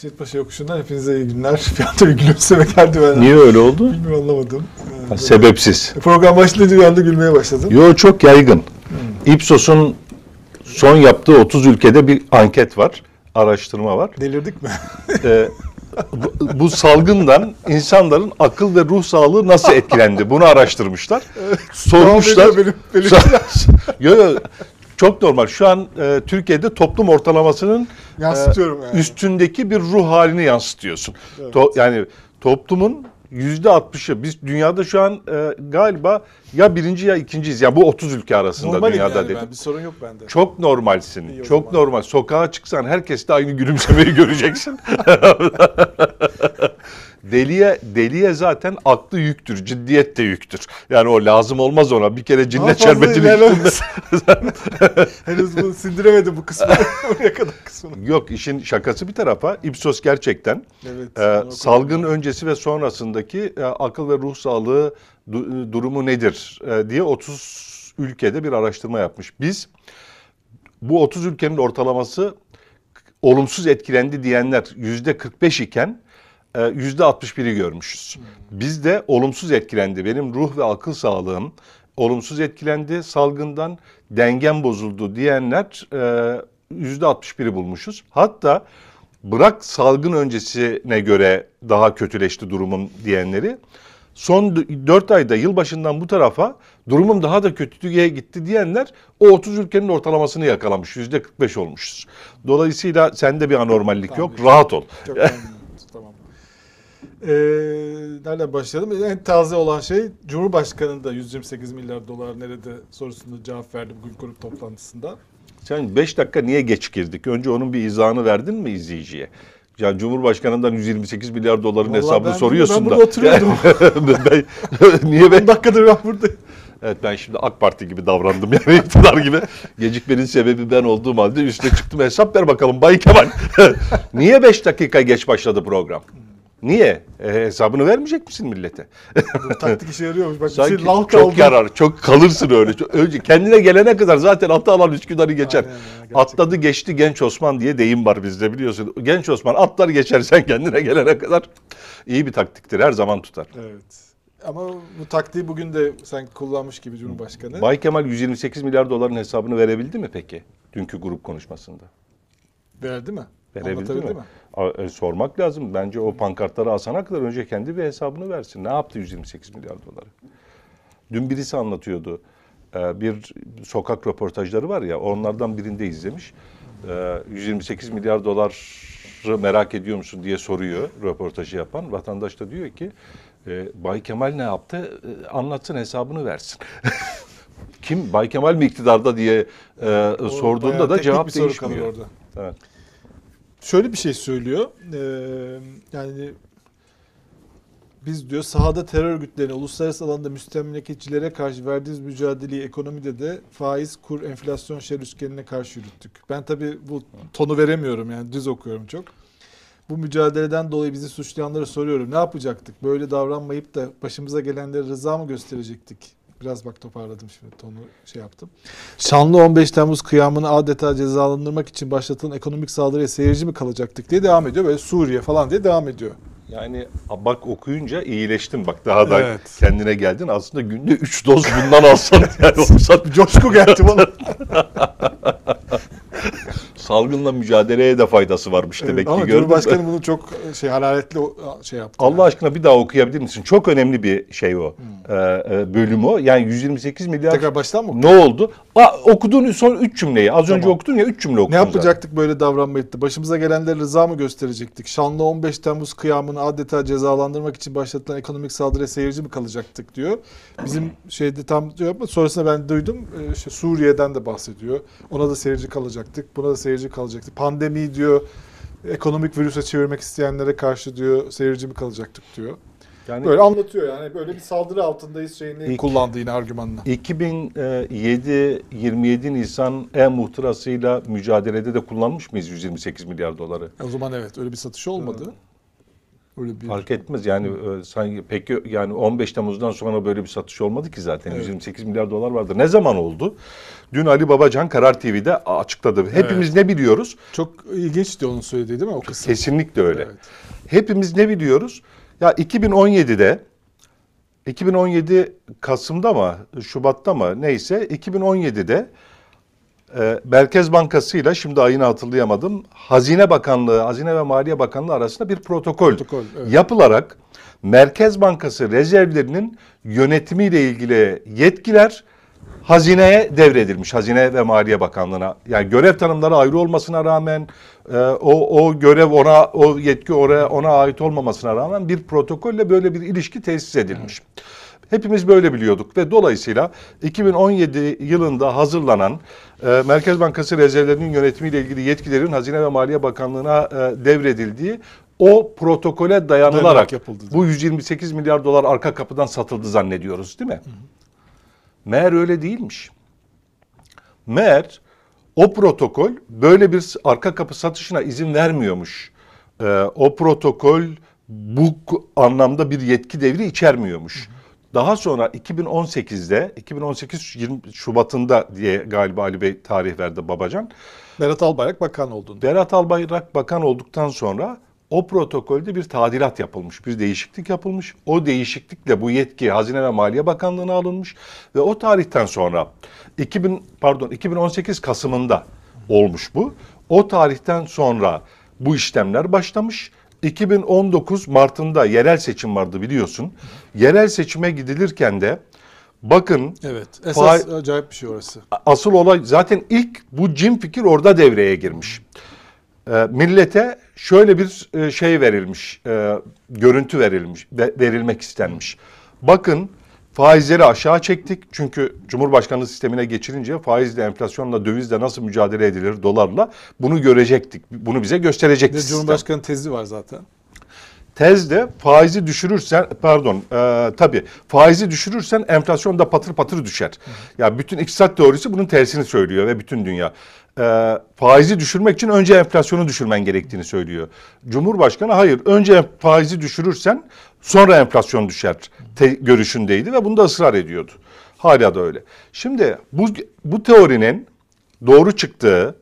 Şehitpaşa yokuşundan hepinize iyi günler. Anda bir gülümseme geldi benden. Niye öyle oldu? Bilmiyorum anlamadım. Ee, Ha, sebepsiz. Program başlayınca bir anda gülmeye başladım. Yo çok yaygın. Ipsos'un son yaptığı 30 ülkede bir anket var, araştırma var. Delirdik mi? Ee, bu, bu salgından insanların akıl ve ruh sağlığı nasıl etkilendi? Bunu araştırmışlar. Sormuşlar. Devam ediyor benim, benim yo, yo, çok normal. Şu an e, Türkiye'de toplum ortalamasının Yansıtıyorum e, yani. üstündeki bir ruh halini yansıtıyorsun. Evet. To- yani toplumun yüzde altmışı. Biz dünyada şu an e, galiba ya birinci ya ikinciyiz. Yani bu 30 ülke arasında Normalim dünyada yani dedim. ben. Bir sorun yok bende. Çok normalsin. İyi çok zaman. normal. Sokağa çıksan herkes de aynı gülümsemeyi göreceksin. deliye deliye zaten aklı yüktür, ciddiyet de yüktür. Yani o lazım olmaz ona. Bir kere cinnet şerbetini ilerlemez. Henüz bunu sindiremedim bu kısmı. Oraya kadar kısmını. Yok işin şakası bir tarafa. Ipsos gerçekten Evet. e, salgın öncesi ve sonrasındaki e, akıl ve ruh sağlığı du- durumu nedir e, diye 30 ülkede bir araştırma yapmış. Biz bu 30 ülkenin ortalaması olumsuz etkilendi diyenler yüzde 45 iken e, 61'i görmüşüz. Biz de olumsuz etkilendi. Benim ruh ve akıl sağlığım olumsuz etkilendi salgından, dengem bozuldu diyenler e, yüzde 61'i bulmuşuz. Hatta bırak salgın öncesine göre daha kötüleşti durumum diyenleri son 4 ayda yılbaşından bu tarafa durumum daha da kötüye gitti diyenler o 30 ülkenin ortalamasını yakalamış. Yüzde 45 olmuşuz. Dolayısıyla sende bir anormallik yok. Rahat ol. Çok. Ee, nereden başlayalım? En taze olan şey Cumhurbaşkanı da 128 milyar dolar nerede sorusuna cevap verdi bugün grup toplantısında. Sen 5 dakika niye geç girdik? Önce onun bir izahını verdin mi izleyiciye? Ya Cumhurbaşkanı'ndan 128 milyar doların Vallahi hesabını ben soruyorsun ben da. burada oturuyordum. ben, niye ben? 10 dakikadır ben buradayım. Evet ben şimdi AK Parti gibi davrandım yani iktidar gibi. Gecikmenin sebebi ben olduğum halde üstüne çıktım hesap ver bakalım Bay Kemal. Niye 5 dakika geç başladı program? Niye? E, hesabını vermeyecek misin millete? Bu taktik işe yarıyormuş. Bak bir Sanki şey lal çok kaldı. yarar, çok kalırsın öyle. Çok- Önce kendine gelene kadar zaten atı alan Üsküdar'ı geçer. Aynen gerçekten. Atladı geçti genç Osman diye deyim var bizde biliyorsun. Genç Osman atlar geçer sen kendine gelene kadar. İyi bir taktiktir her zaman tutar. Evet. Ama bu taktiği bugün de sanki kullanmış gibi Cumhurbaşkanı. Bay Kemal 128 milyar doların hesabını verebildi mi peki? Dünkü grup konuşmasında. Verdi mi? Anlatabildi mi? A- e, sormak lazım. Bence o pankartları asana kadar önce kendi bir hesabını versin. Ne yaptı 128 milyar doları? Dün birisi anlatıyordu. Ee, bir sokak röportajları var ya onlardan birinde izlemiş. Ee, 128 milyar doları merak ediyor musun diye soruyor röportajı yapan. Vatandaş da diyor ki e, Bay Kemal ne yaptı? E, anlatsın hesabını versin. Kim? Bay Kemal mi iktidarda diye e, O sorduğunda da cevap değişmiyor. orada. Evet. Şöyle bir şey söylüyor. Ee, yani biz diyor sahada terör örgütlerine, uluslararası alanda müstemleketçilere karşı verdiğimiz mücadeleyi ekonomide de faiz, kur, enflasyon şer üçgenine karşı yürüttük. Ben tabii bu tonu veremiyorum yani düz okuyorum çok. Bu mücadeleden dolayı bizi suçlayanlara soruyorum. Ne yapacaktık? Böyle davranmayıp da başımıza gelenlere rıza mı gösterecektik? Biraz bak toparladım şimdi tonu şey yaptım. Şanlı 15 Temmuz kıyamını adeta cezalandırmak için başlatılan ekonomik saldırıya seyirci mi kalacaktık diye devam ediyor. Böyle Suriye falan diye devam ediyor. Yani bak okuyunca iyileştin bak daha da Evet. kendine geldin. Aslında günde 3 doz bundan alsan yani olsan Coşku geldi bana. salgınla mücadeleye de faydası varmış demek Evet, ki ama? Cumhurbaşkanı bunu çok şey hararetli o- şey yaptı. Allah yani. aşkına bir daha okuyabilir misin? Çok önemli bir şey o. Ee, e, bölüm o. Yani 128 milyar Tekrar baştan mı? ne oldu? Aa, okuduğun son 3 cümleyi. Az önce Tamam. okudun ya 3 cümle okudun Ne zaten. yapacaktık böyle davranmayıp da? Başımıza gelenlere rıza mı gösterecektik? Şanlı 15 Temmuz kıyamını adeta cezalandırmak için başlatılan ekonomik saldırıya seyirci mi kalacaktık diyor. Bizim şeyde tam diyor ama sonrasında ben duydum e, işte Suriye'den de bahsediyor. Ona da seyirci kalacaktık. Buna da seyirci kalacaktık. Pandemi diyor. Ekonomik virüse çevirmek isteyenlere karşı diyor seyirci mi kalacaktık diyor. Yani Böyle anlatıyor yani böyle bir saldırı altındayız şeyini İlk- kullandı yine argümanla. 2007 27 Nisan e-muhtırasıyla mücadelede de kullanmış mıyız 128 milyar doları? O zaman evet öyle bir satış olmadı. Öyle bir Fark etmez yani e, sanki peki yani 15 Temmuz'dan sonra böyle bir satış olmadı ki zaten. Evet. 128 milyar dolar vardı. Ne zaman oldu? Dün Ali Babacan Karar TV'de açıkladı. Hepimiz ne biliyoruz? çok ilginçti onun söylediği değil mi o kısım? Kesinlikle öyle. Evet. Hepimiz ne biliyoruz? Ya 2017'de 2017 Kasım'da mı Şubat'ta mı neyse 2017'de e, Merkez Bankası ile şimdi ayını hatırlayamadım. Hazine Bakanlığı, Hazine ve Maliye Bakanlığı arasında bir protokol, Protokol, evet. yapılarak Merkez Bankası rezervlerinin yönetimiyle ilgili yetkiler hazineye devredilmiş. Hazine ve Maliye Bakanlığı'na. Yani görev tanımları ayrı olmasına rağmen e, o o görev ona o yetki oraya ona ait olmamasına rağmen bir protokolle böyle bir ilişki tesis edilmiş. Hepimiz böyle biliyorduk ve dolayısıyla 2017 yılında hazırlanan e, Merkez Bankası rezervlerinin yönetimiyle ilgili yetkilerin Hazine ve Maliye Bakanlığı'na e, devredildiği o protokole dayanılarak yapıldı. bu 128 milyar dolar arka kapıdan satıldı zannediyoruz değil mi? Meğer öyle değilmiş. Meğer o protokol böyle bir arka kapı satışına izin vermiyormuş. Ee, o protokol bu anlamda bir yetki devri içermiyormuş. Daha sonra 2018'de 2018 20 Şubat'ında diye galiba Ali Bey tarih verdi Babacan. Berat Albayrak bakan olduğunda. Berat Albayrak bakan olduktan sonra o protokolde bir tadilat yapılmış, bir değişiklik yapılmış. O değişiklikle bu yetki Hazine ve Maliye Bakanlığı'na alınmış ve o tarihten sonra 2000 pardon 2018 Kasım'ında olmuş bu. O tarihten sonra bu işlemler başlamış. 2019 Mart'ında yerel seçim vardı biliyorsun. Yerel seçime gidilirken de bakın Evet. Esas acayip bir şey orası. asıl olay zaten ilk bu cin fikir orada devreye girmiş. Ee, millete şöyle bir e, şey verilmiş, e, görüntü verilmiş, ve- verilmek istenmiş. Bakın faizleri aşağı çektik çünkü Cumhurbaşkanlığı sistemine geçirince faizle, enflasyonla, dövizle nasıl mücadele edilir dolarla bunu görecektik. Bunu bize gösterecekti. Cumhurbaşkanı tezi var zaten. Tezde faizi düşürürsen pardon e, tabii faizi düşürürsen enflasyon da patır patır düşer. Ya bütün iktisat teorisi bunun tersini söylüyor ve bütün dünya. E, faizi düşürmek için önce enflasyonu düşürmen gerektiğini söylüyor. Cumhurbaşkanı hayır önce faizi düşürürsen sonra enflasyon düşer te- görüşündeydi ve bunda ısrar ediyordu. Hala da öyle. Şimdi bu bu teorinin doğru çıktığı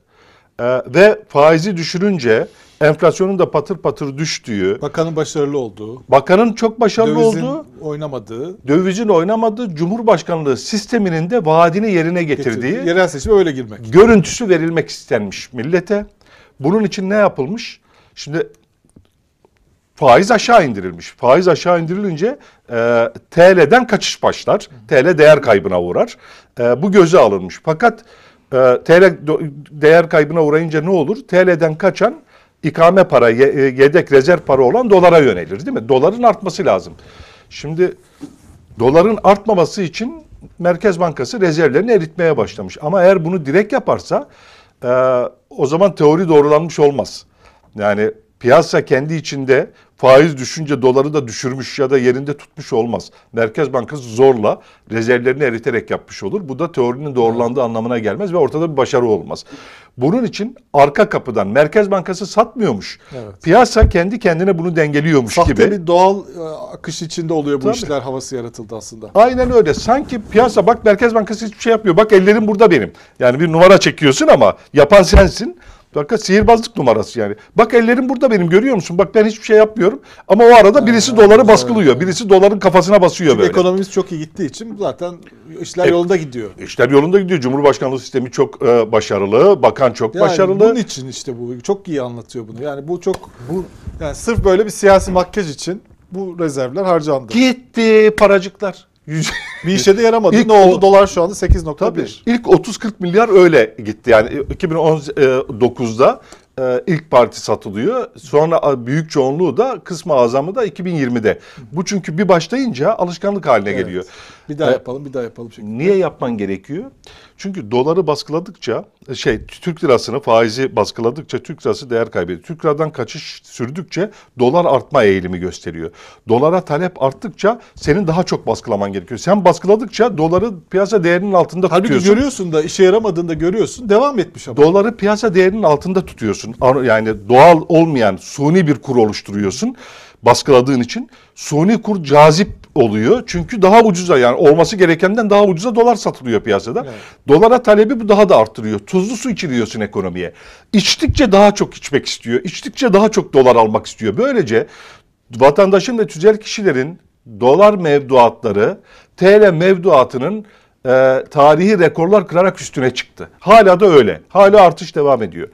e, ve faizi düşürünce enflasyonun da patır patır düştüğü, Bakanın başarılı olduğu, bakanın çok başarılı dövizin olduğu, oynamadığı, dövizin oynamadığı, Cumhurbaşkanlığı sisteminin de vaadini yerine getirdiği getirdiği, yerel seçime öyle girmek. görüntüsü verilmek istenmiş millete. Bunun için ne yapılmış? Şimdi faiz aşağı indirilmiş. Faiz aşağı indirilince e, TL'den kaçış başlar. TL değer kaybına uğrar. E, bu göze alınmış. Fakat e, TL do- değer kaybına uğrayınca ne olur? TL'den kaçan ikame para, e, yedek rezerv para olan dolara yönelir değil mi? Doların artması lazım. Şimdi doların artmaması için Merkez Bankası rezervlerini eritmeye başlamış. Ama eğer bunu direkt yaparsa e, o zaman teori doğrulanmış olmaz. Yani piyasa kendi içinde faiz düşünce doları da düşürmüş ya da yerinde tutmuş olmaz. Merkez Bankası zorla rezervlerini eriterek yapmış olur. Bu da teorinin doğrulandığı anlamına gelmez ve ortada bir başarı olmaz. Bunun için arka kapıdan Merkez Bankası satmıyormuş. Evet. Piyasa kendi kendine bunu dengeliyormuş Sahte gibi. bir doğal e, akış içinde oluyor bu Tabii. işler havası yaratıldı aslında. Aynen öyle. Sanki piyasa bak Merkez Bankası hiçbir şey yapmıyor. Bak ellerim burada benim. Yani bir numara çekiyorsun ama yapan sensin. Fakat sihirbazlık numarası yani. Bak ellerim burada benim görüyor musun? Bak ben hiçbir şey yapmıyorum. Ama o arada birisi Aynen, doları baskılıyor. Birisi doların kafasına basıyor Çünkü böyle. ekonomimiz çok iyi gittiği için zaten işler E- yolunda gidiyor. İşler yolunda gidiyor. Cumhurbaşkanlığı sistemi çok e, başarılı. Bakan çok Yani başarılı. bunun için işte bu çok iyi anlatıyor bunu. Yani bu çok bu yani sırf böyle bir siyasi makyaj için bu rezervler harcandı. Gitti paracıklar. Bir işe de yaramadı. İlk ne oldu? o- Dolar şu anda 8.1. Tabii. İlk 30-40 milyar öyle gitti. Yani 2019'da e, ilk parti satılıyor. Sonra e, büyük çoğunluğu da kısmı azamı da 2020'de. Bu çünkü bir başlayınca alışkanlık haline Evet. geliyor. Bir daha E, yapalım, bir daha yapalım. şeklinde. Niye yapman gerekiyor? Çünkü doları baskıladıkça şey Türk lirasını faizi baskıladıkça Türk lirası değer kaybediyor. Türk liradan kaçış sürdükçe dolar artma eğilimi gösteriyor. Dolara talep arttıkça senin daha çok baskılaman gerekiyor. Sen baskıladıkça doları piyasa değerinin altında Halbuki tutuyorsun. görüyorsun da işe yaramadığını da görüyorsun. Devam etmiş ama. Doları piyasa değerinin altında tutuyorsun. Yani doğal olmayan suni bir kur oluşturuyorsun. Baskıladığın için suni kur cazip oluyor. Çünkü daha ucuza yani olması gerekenden daha ucuza dolar satılıyor piyasada. Evet. Dolara talebi bu daha da arttırıyor. Tuzlu su içiriyorsun ekonomiye. İçtikçe daha çok içmek istiyor. İçtikçe daha çok dolar almak istiyor. Böylece vatandaşın ve tüzel kişilerin dolar mevduatları TL mevduatının e, tarihi rekorlar kırarak üstüne çıktı. Hala da öyle. Hala artış devam ediyor.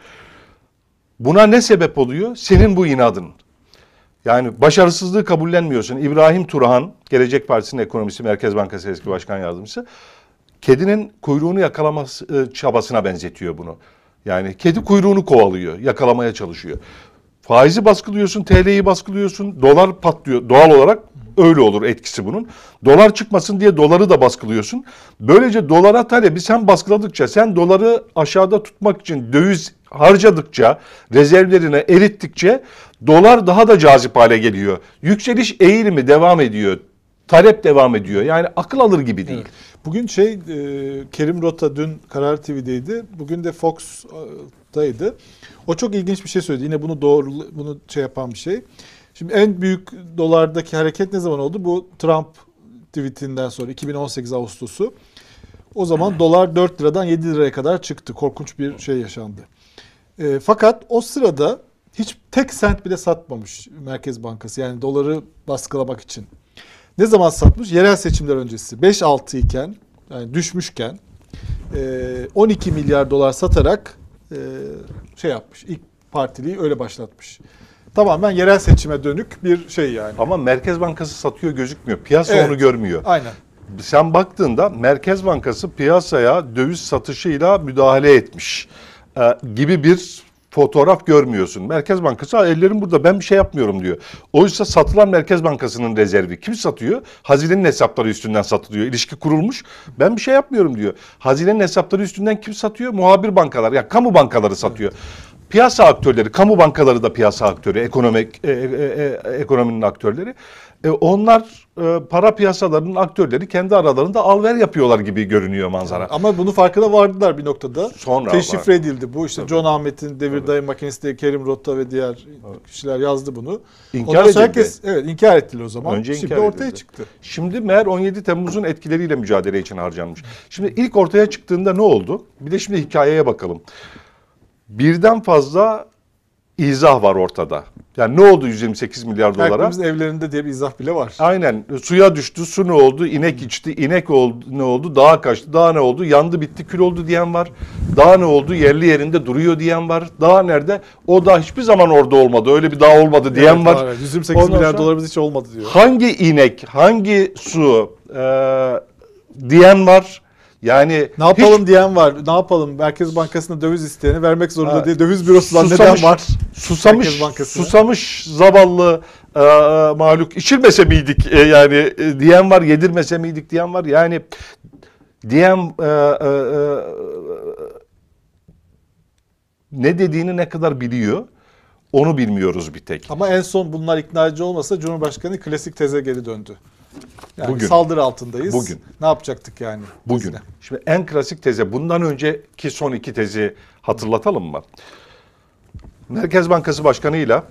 Buna ne sebep oluyor? Senin bu inadın. Yani başarısızlığı kabullenmiyorsun. İbrahim Turhan, Gelecek Partisi'nin ekonomisi Merkez Bankası eski başkan yardımcısı. Kedinin kuyruğunu yakalaması e, çabasına benzetiyor bunu. Yani kedi kuyruğunu kovalıyor, yakalamaya çalışıyor. Faizi baskılıyorsun, TL'yi baskılıyorsun, dolar patlıyor. Doğal olarak öyle olur etkisi bunun. Dolar çıkmasın diye doları da baskılıyorsun. Böylece dolara talebi sen baskıladıkça, sen doları aşağıda tutmak için döviz harcadıkça, rezervlerine erittikçe dolar daha da cazip hale geliyor. Yükseliş eğilimi devam ediyor. Talep devam ediyor. Yani akıl alır gibi değil. Bugün şey e, Kerim Rota dün Karar TV'deydi. Bugün de Fox'taydı. O çok ilginç bir şey söyledi. Yine bunu doğru bunu şey yapan bir şey. Şimdi en büyük dolardaki hareket ne zaman oldu? Bu Trump tweetinden sonra 2018 Ağustos'u. O zaman dolar 4 liradan 7 liraya kadar çıktı. Korkunç bir şey yaşandı. E, fakat o sırada hiç tek sent bile satmamış Merkez Bankası. Yani doları baskılamak için. Ne zaman satmış? Yerel seçimler öncesi. 5-6 iken yani düşmüşken e, 12 milyar dolar satarak e, şey yapmış. İlk partiliği öyle başlatmış. Tamamen yerel seçime dönük bir şey yani. Ama Merkez Bankası satıyor gözükmüyor. Piyasa Evet. onu görmüyor. Aynen. Sen baktığında Merkez Bankası piyasaya döviz satışıyla müdahale etmiş e, gibi bir fotoğraf görmüyorsun. Merkez Bankası "Aa, ellerim burada ben bir şey yapmıyorum diyor. Oysa satılan Merkez Bankası'nın rezervi kim satıyor? Hazinenin hesapları üstünden satılıyor. İlişki kurulmuş. Ben bir şey yapmıyorum diyor. Hazinenin hesapları üstünden kim satıyor? Muhabir bankalar. Ya kamu bankaları satıyor. Piyasa aktörleri, kamu bankaları da piyasa aktörü, ekonomik e, e, e, ekonominin aktörleri. E, onlar e, para piyasalarının aktörleri kendi aralarında alver yapıyorlar gibi görünüyor manzara. Ama bunu farkına vardılar bir noktada. Sonra Teşifre edildi. Bu işte John Ahmet'in devir daim makinesi diye Kerim Rotta ve diğer kişiler yazdı bunu. İnkar Ondan edildi. herkes evet inkar ettiler o zaman. Önce Şimdi inkar ortaya edildi. çıktı. Şimdi meğer 17 Temmuz'un etkileriyle mücadele için harcanmış. Şimdi ilk ortaya çıktığında ne oldu? Bir de şimdi hikayeye bakalım. Birden fazla izah var ortada. Yani ne oldu 128 milyar dolara? Herkemizin evlerinde diye bir izah bile var. Aynen suya düştü, su ne oldu, inek içti, inek oldu, ne oldu, dağa kaçtı, dağ ne oldu, yandı bitti kül oldu diyen var. Dağ ne oldu, yerli yerinde duruyor diyen var. Dağ nerede? O dağ hiçbir zaman orada olmadı, öyle bir dağ olmadı diyen Evet, var. evet. 128 Ondan milyar dolarımız hiç olmadı diyor. Hangi inek, hangi su e, diyen var. Yani Ne yapalım diyen var. Ne yapalım? Merkez Bankası'na döviz isteyeni vermek zorunda Ha, diye döviz susamış- neden var? susamış, susamış zavallı e, mahluk içirmese miydik e, yani e, diyen var, yedirmese miydik diyen var. Yani diyen e, e, e, ne dediğini ne kadar biliyor onu bilmiyoruz bir tek. Ama en son bunlar ikna edici olmasa Cumhurbaşkanı klasik teze geri döndü. Yani Bugün. saldırı altındayız. Bugün. Ne yapacaktık yani? Bugün. Tezine. Şimdi en klasik teze bundan önceki son iki tezi hatırlatalım mı? Merkez Bankası Başkanı'yla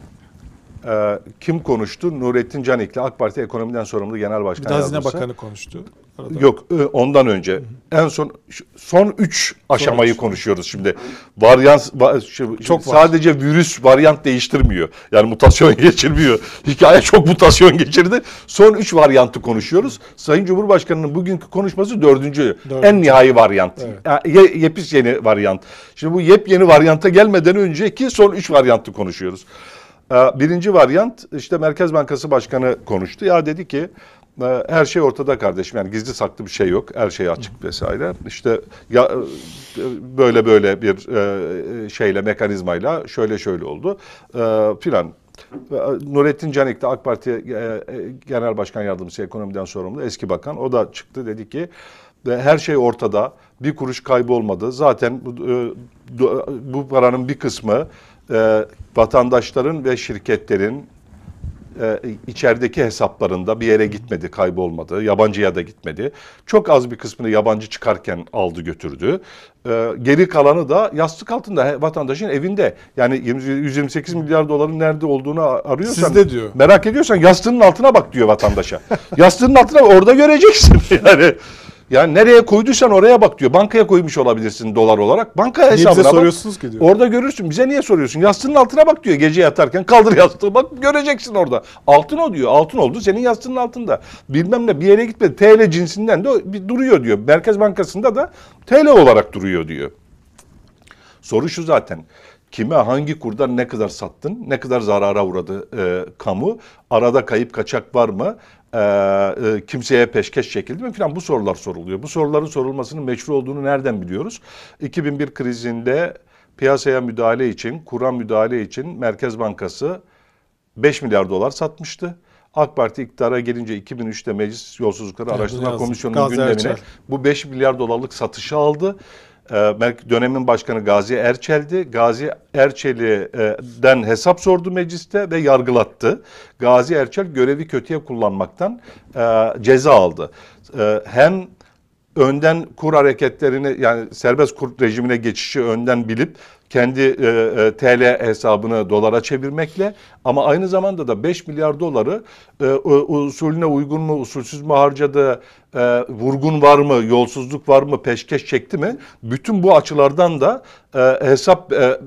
e, kim konuştu? Nurettin Canik'le AK Parti Ekonomiden Sorumlu Genel Bir Başkan de Hazine Yardımcısı. Bakanı konuştu. Arada. Yok e, ondan önce. En son son üç aşamayı üç. konuşuyoruz şimdi. Varyant va- şu- şu- Çok var. sadece virüs varyant değiştirmiyor. Yani mutasyon geçirmiyor. Hikaye çok mutasyon geçirdi. Son üç varyantı konuşuyoruz. Sayın Cumhurbaşkanı'nın bugünkü konuşması dördüncü. Dördüncü. En nihai varyant. Evet. Ye- yepis yeni varyant. Şimdi bu yepyeni varyanta gelmeden önceki son üç varyantı konuşuyoruz. Ee, Birinci varyant işte Merkez Bankası Başkanı konuştu. Ya dedi ki e, her şey ortada kardeşim yani gizli saklı bir şey yok. Her şey açık vesaire. İşte ya e, böyle böyle bir e, şeyle mekanizmayla şöyle şöyle oldu e, filan. E, Nurettin Canik de AK Parti Genel Başkan Yardımcısı ekonomiden sorumlu eski bakan. O da çıktı dedi ki ve her şey ortada. Bir kuruş kaybı olmadı. Zaten bu, bu paranın bir kısmı e, vatandaşların ve şirketlerin e, içerideki hesaplarında bir yere gitmedi, kaybolmadı. Yabancıya da gitmedi. Çok az bir kısmını yabancı çıkarken aldı götürdü. E, geri kalanı da yastık altında vatandaşın evinde. Yani 20 128 milyar doların nerede olduğunu arıyorsan Sizde diyor. merak ediyorsan yastığının altına bak diyor vatandaşa. yastığının altına orada göreceksin yani. Yani nereye koyduysan oraya bak diyor. Bankaya koymuş olabilirsin dolar olarak. Banka hesabına bize bak. soruyorsunuz ki diyor. Orada görürsün. Bize niye soruyorsun? Yastığının altına bak diyor gece yatarken. Kaldır yastığı bak göreceksin orada. Altın o diyor. Altın oldu senin yastığının altında. Bilmem ne bir yere gitmedi. TL cinsinden de duruyor diyor. Merkez Bankası'nda da TL olarak duruyor diyor. Soru şu zaten. Kime hangi kurdan ne kadar sattın? Ne kadar zarara uğradı e, kamu? Arada kayıp kaçak var mı? E, e, kimseye peşkeş çekildi mi filan bu sorular soruluyor. Bu soruların sorulmasının meşru olduğunu nereden biliyoruz? 2001 krizinde piyasaya müdahale için, kura müdahale için Merkez Bankası 5 milyar dolar satmıştı. AK Parti iktidara gelince 2003'te Meclis Yolsuzlukları Araştırma. Komisyonu'nun gündemine bu 5 milyar dolarlık satışı aldı. Ee, dönemin başkanı Gazi Erçel'di. Gazi Erçel'den hesap sordu mecliste ve yargılattı. Gazi Erçel görevi kötüye kullanmaktan e, ceza aldı. E, hem önden kur hareketlerini yani serbest kur rejimine geçişi önden bilip kendi e, e, TL hesabını dolara çevirmekle ama aynı zamanda da 5 milyar doları e, usulüne uygun mu usulsüz mü harcadı e, vurgun var mı yolsuzluk var mı peşkeş çekti mi bütün bu açılardan da e, hesap e,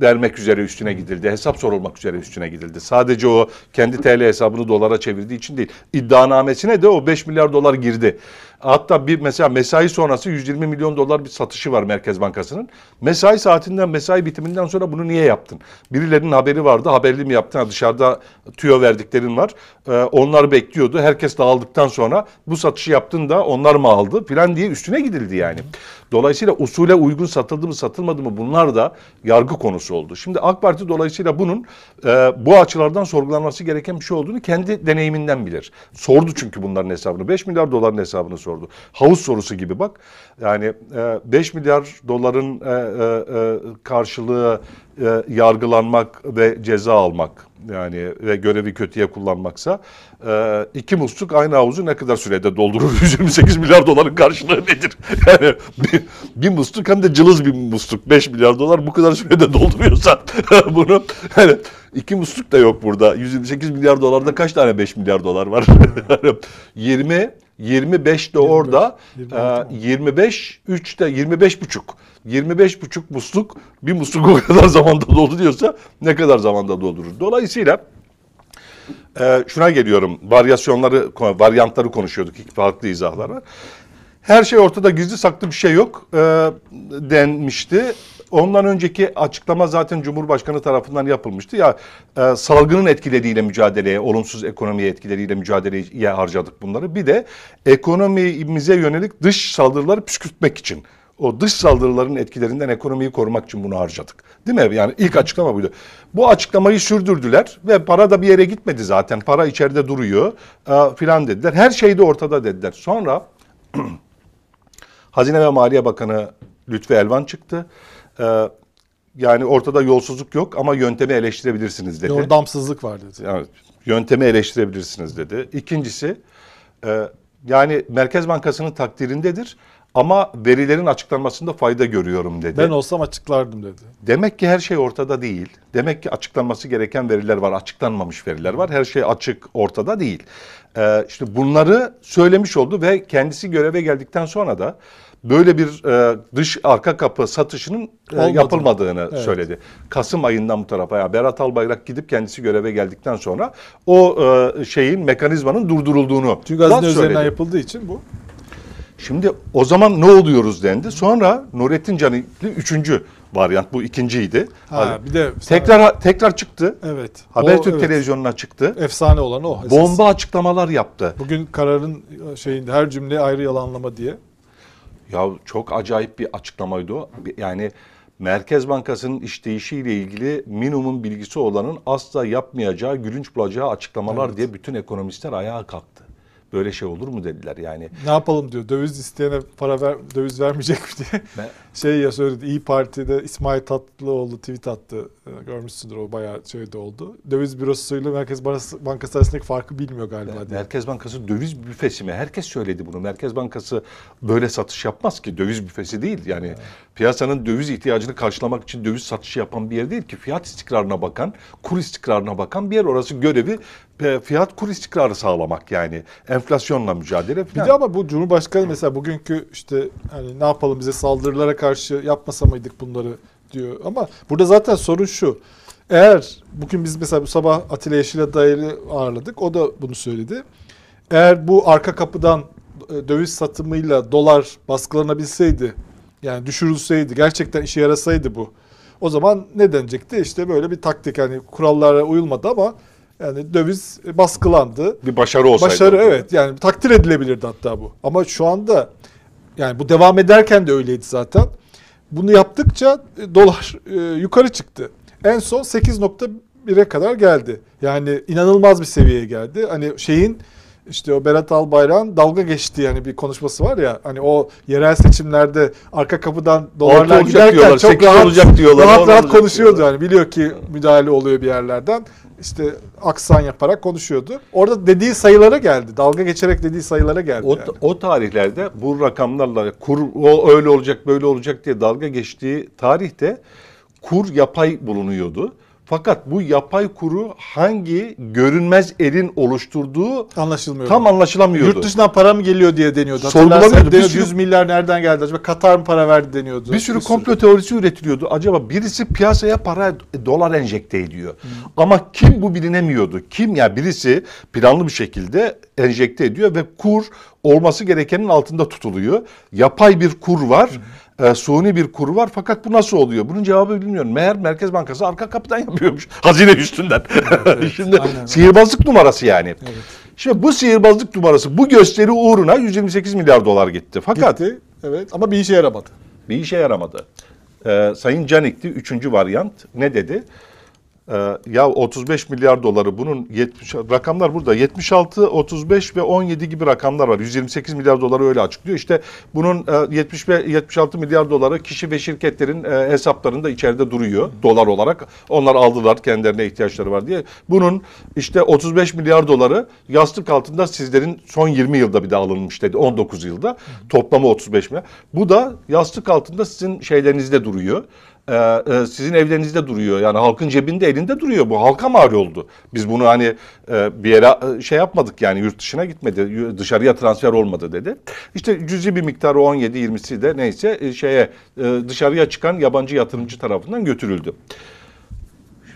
vermek üzere üstüne gidildi. Hesap sorulmak üzere üstüne gidildi. Sadece o kendi TL hesabını dolara çevirdiği için değil. İddianamesine de o 5 milyar dolar girdi. Hatta bir mesela mesai sonrası 120 milyon dolar bir satışı var Merkez Bankası'nın. Mesai saatinden, mesai bitiminden sonra bunu niye yaptın? Birilerinin haberi vardı. Haberli mi yaptın? Ha, dışarıda tüyo verdiklerin var. Ee, onlar bekliyordu. Herkes dağıldıktan sonra bu satışı yaptın da onlar mı aldı filan diye üstüne gidildi yani. Dolayısıyla usule uygun satıldı mı satılmadı mı bunlar da yargı konusu oldu. Şimdi AK Parti dolayısıyla bunun e, bu açılardan sorgulanması gereken bir şey olduğunu kendi deneyiminden bilir. Sordu çünkü bunların hesabını. 5 milyar doların hesabını sordu. Havuz sorusu gibi bak. Yani e, 5 milyar doların e, e, e, karşılığı e, yargılanmak ve ceza almak yani ve görevi kötüye kullanmaksa e, iki musluk aynı havuzu ne kadar sürede doldurur? 128 milyar doların karşılığı nedir? Yani bir, bir musluk hem de cılız bir musluk 5 milyar dolar bu kadar sürede dolduruyorsan bunu yani iki musluk da yok burada. 128 milyar dolarda kaç tane 5 milyar dolar var? 20 25 de orada 25, e, 25 3 de 25 buçuk. 25 buçuk musluk bir musluk o kadar zamanda dolduruyorsa ne kadar zamanda doldurur? Dolayısıyla e, şuna geliyorum. Varyasyonları, varyantları konuşuyorduk. İki farklı izahlar var. Her şey ortada gizli saklı bir şey yok e, denmişti. Ondan önceki açıklama zaten Cumhurbaşkanı tarafından yapılmıştı. Ya e, salgının etkileriyle mücadeleye, olumsuz ekonomiye etkileriyle mücadeleye harcadık bunları. Bir de ekonomimize yönelik dış saldırıları püskürtmek için. O dış saldırıların etkilerinden ekonomiyi korumak için bunu harcadık. Değil mi? Yani ilk açıklama buydu. Bu açıklamayı sürdürdüler ve para da bir yere gitmedi zaten. Para içeride duruyor e, filan dediler. Her şey de ortada dediler. Sonra Hazine ve Maliye Bakanı Lütfi Elvan çıktı. Ee, yani ortada yolsuzluk yok ama yöntemi eleştirebilirsiniz dedi. Yordamsızlık var dedi. Yani yöntemi eleştirebilirsiniz dedi. İkincisi e, yani Merkez Bankası'nın takdirindedir ama verilerin açıklanmasında fayda görüyorum dedi. Ben olsam açıklardım dedi. Demek ki her şey ortada değil. Demek ki açıklanması gereken veriler var, açıklanmamış veriler var. Her şey açık, ortada değil. Ee, işte bunları söylemiş oldu ve kendisi göreve geldikten sonra da böyle bir e, dış arka kapı satışının e, yapılmadığını Evet. söyledi. Kasım ayından bu tarafa ya Berat Albayrak gidip kendisi göreve geldikten sonra o e, şeyin mekanizmanın durdurulduğunu Çünkü hazine üzerinden yapıldığı için bu. Şimdi o zaman ne oluyoruz dendi. Sonra Nurettin Canikli üçüncü varyant bu ikinciydi. Ha, bir de Tekrar tekrar çıktı. evet. Habertürk O, evet. televizyonuna çıktı. Efsane olan o. esas. Bomba açıklamalar yaptı. Bugün kararın şeyinde her cümle ayrı yalanlama diye. Ya çok acayip bir açıklamaydı o. Yani Merkez Bankası'nın işleyişiyle ilgili minimum bilgisi olanın asla yapmayacağı, gülünç bulacağı açıklamalar Evet. diye bütün ekonomistler ayağa kalktı. Böyle şey olur mu dediler yani. Ne yapalım diyor. Döviz isteyene para ver, döviz vermeyecek mi diye. Ben- şey ya söyledi İyi Parti'de İsmail Tatlıoğlu tweet attı. Ee, Görmüşsündür o bayağı şeyde oldu. Döviz bürosuyla Merkez Bankası, arasındaki farkı bilmiyor galiba diye. Merkez Bankası döviz büfesi mi? Herkes söyledi bunu. Merkez Bankası böyle satış yapmaz ki. Döviz büfesi değil. Yani piyasanın döviz ihtiyacını karşılamak için döviz satışı yapan bir yer değil ki. Fiyat istikrarına bakan, kur istikrarına bakan bir yer. Orası görevi e, fiyat kur istikrarı sağlamak yani. Enflasyonla mücadele Bir falan. de ama bu Cumhurbaşkanı mesela bugünkü işte hani ne yapalım bize saldırılara karşı yapmasa mıydık bunları diyor. Ama burada zaten sorun şu. Eğer bugün biz mesela bu sabah Atilla Yeşiladayı'yı ağırladık. O da bunu söyledi. Eğer bu arka kapıdan e, döviz satımıyla dolar baskılanabilseydi yani düşürülseydi gerçekten işe yarasaydı bu. O zaman ne denecekti? İşte böyle bir taktik hani kurallara uyulmadı ama yani döviz baskılandı. bir başarı olsaydı. Başarı evet yani takdir edilebilirdi hatta bu. Ama şu anda yani bu devam ederken de öyleydi zaten. Bunu yaptıkça e, dolar e, yukarı çıktı. En son 8.1'e kadar geldi. Yani inanılmaz bir seviyeye geldi. Hani şeyin işte o Berat Albayrak'ın dalga geçtiği yani bir konuşması var ya hani o yerel seçimlerde arka kapıdan dolarlar giderken diyorlar, çok rahat, olacak diyorlar, rahat rahat konuşuyordu diyorlar. yani biliyor ki müdahale oluyor bir yerlerden işte aksan yaparak konuşuyordu. Orada dediği sayılara geldi. Dalga geçerek dediği sayılara geldi. O, yani. o tarihlerde bu rakamlarla kur o öyle olacak böyle olacak diye dalga geçtiği tarihte kur yapay bulunuyordu. Fakat bu yapay kuru hangi görünmez elin oluşturduğu Anlaşılmıyor. tam anlaşılamıyordu. Yurt dışından para mı geliyor diye deniyordu. Sorgulanıyordu. Hatırlarsan Bir sürü- 100 milyar nereden geldi acaba? Katar mı para verdi deniyordu. Bir sürü sürü. komplo teorisi üretiliyordu. Acaba birisi piyasaya para e, dolar enjekte ediyor. Ama kim bu bilinemiyordu. Kim ya birisi planlı bir şekilde enjekte ediyor ve kur olması gerekenin altında tutuluyor. Yapay bir kur var. E, suni bir kur var fakat bu nasıl oluyor? Bunun cevabı bilmiyorum. Meğer Merkez Bankası arka kapıdan yapıyormuş. Hazine üstünden. Şimdi aynen. sihirbazlık numarası yani. Şimdi bu sihirbazlık numarası bu gösteri uğruna 128 milyar dolar gitti. Fakat Gitti. Evet ama bir işe yaramadı. bir işe yaramadı. Ee, Sayın Canik'ti üçüncü varyant. Ne dedi? Ee, ya 35 milyar doları bunun 70 rakamlar burada 76, 35 ve 17 gibi rakamlar var. 128 milyar doları öyle açıklıyor. İşte bunun e, 70 ve 76 milyar doları kişi ve şirketlerin e, hesaplarında içeride duruyor dolar olarak. Onlar aldılar kendilerine ihtiyaçları var diye. Bunun işte 35 milyar doları yastık altında sizlerin son 20 yılda bir de alınmış dedi. 19 yılda toplamı 35 milyar. Bu da yastık altında sizin şeylerinizde duruyor e, e, sizin evlerinizde duruyor. Yani halkın cebinde elinde duruyor. Bu halka mal oldu. Biz bunu hani e, bir yere e, şey yapmadık yani yurt dışına gitmedi. Dışarıya transfer olmadı dedi. İşte cüzi bir miktarı 17-20'si de neyse e, şeye e, dışarıya çıkan yabancı yatırımcı tarafından götürüldü.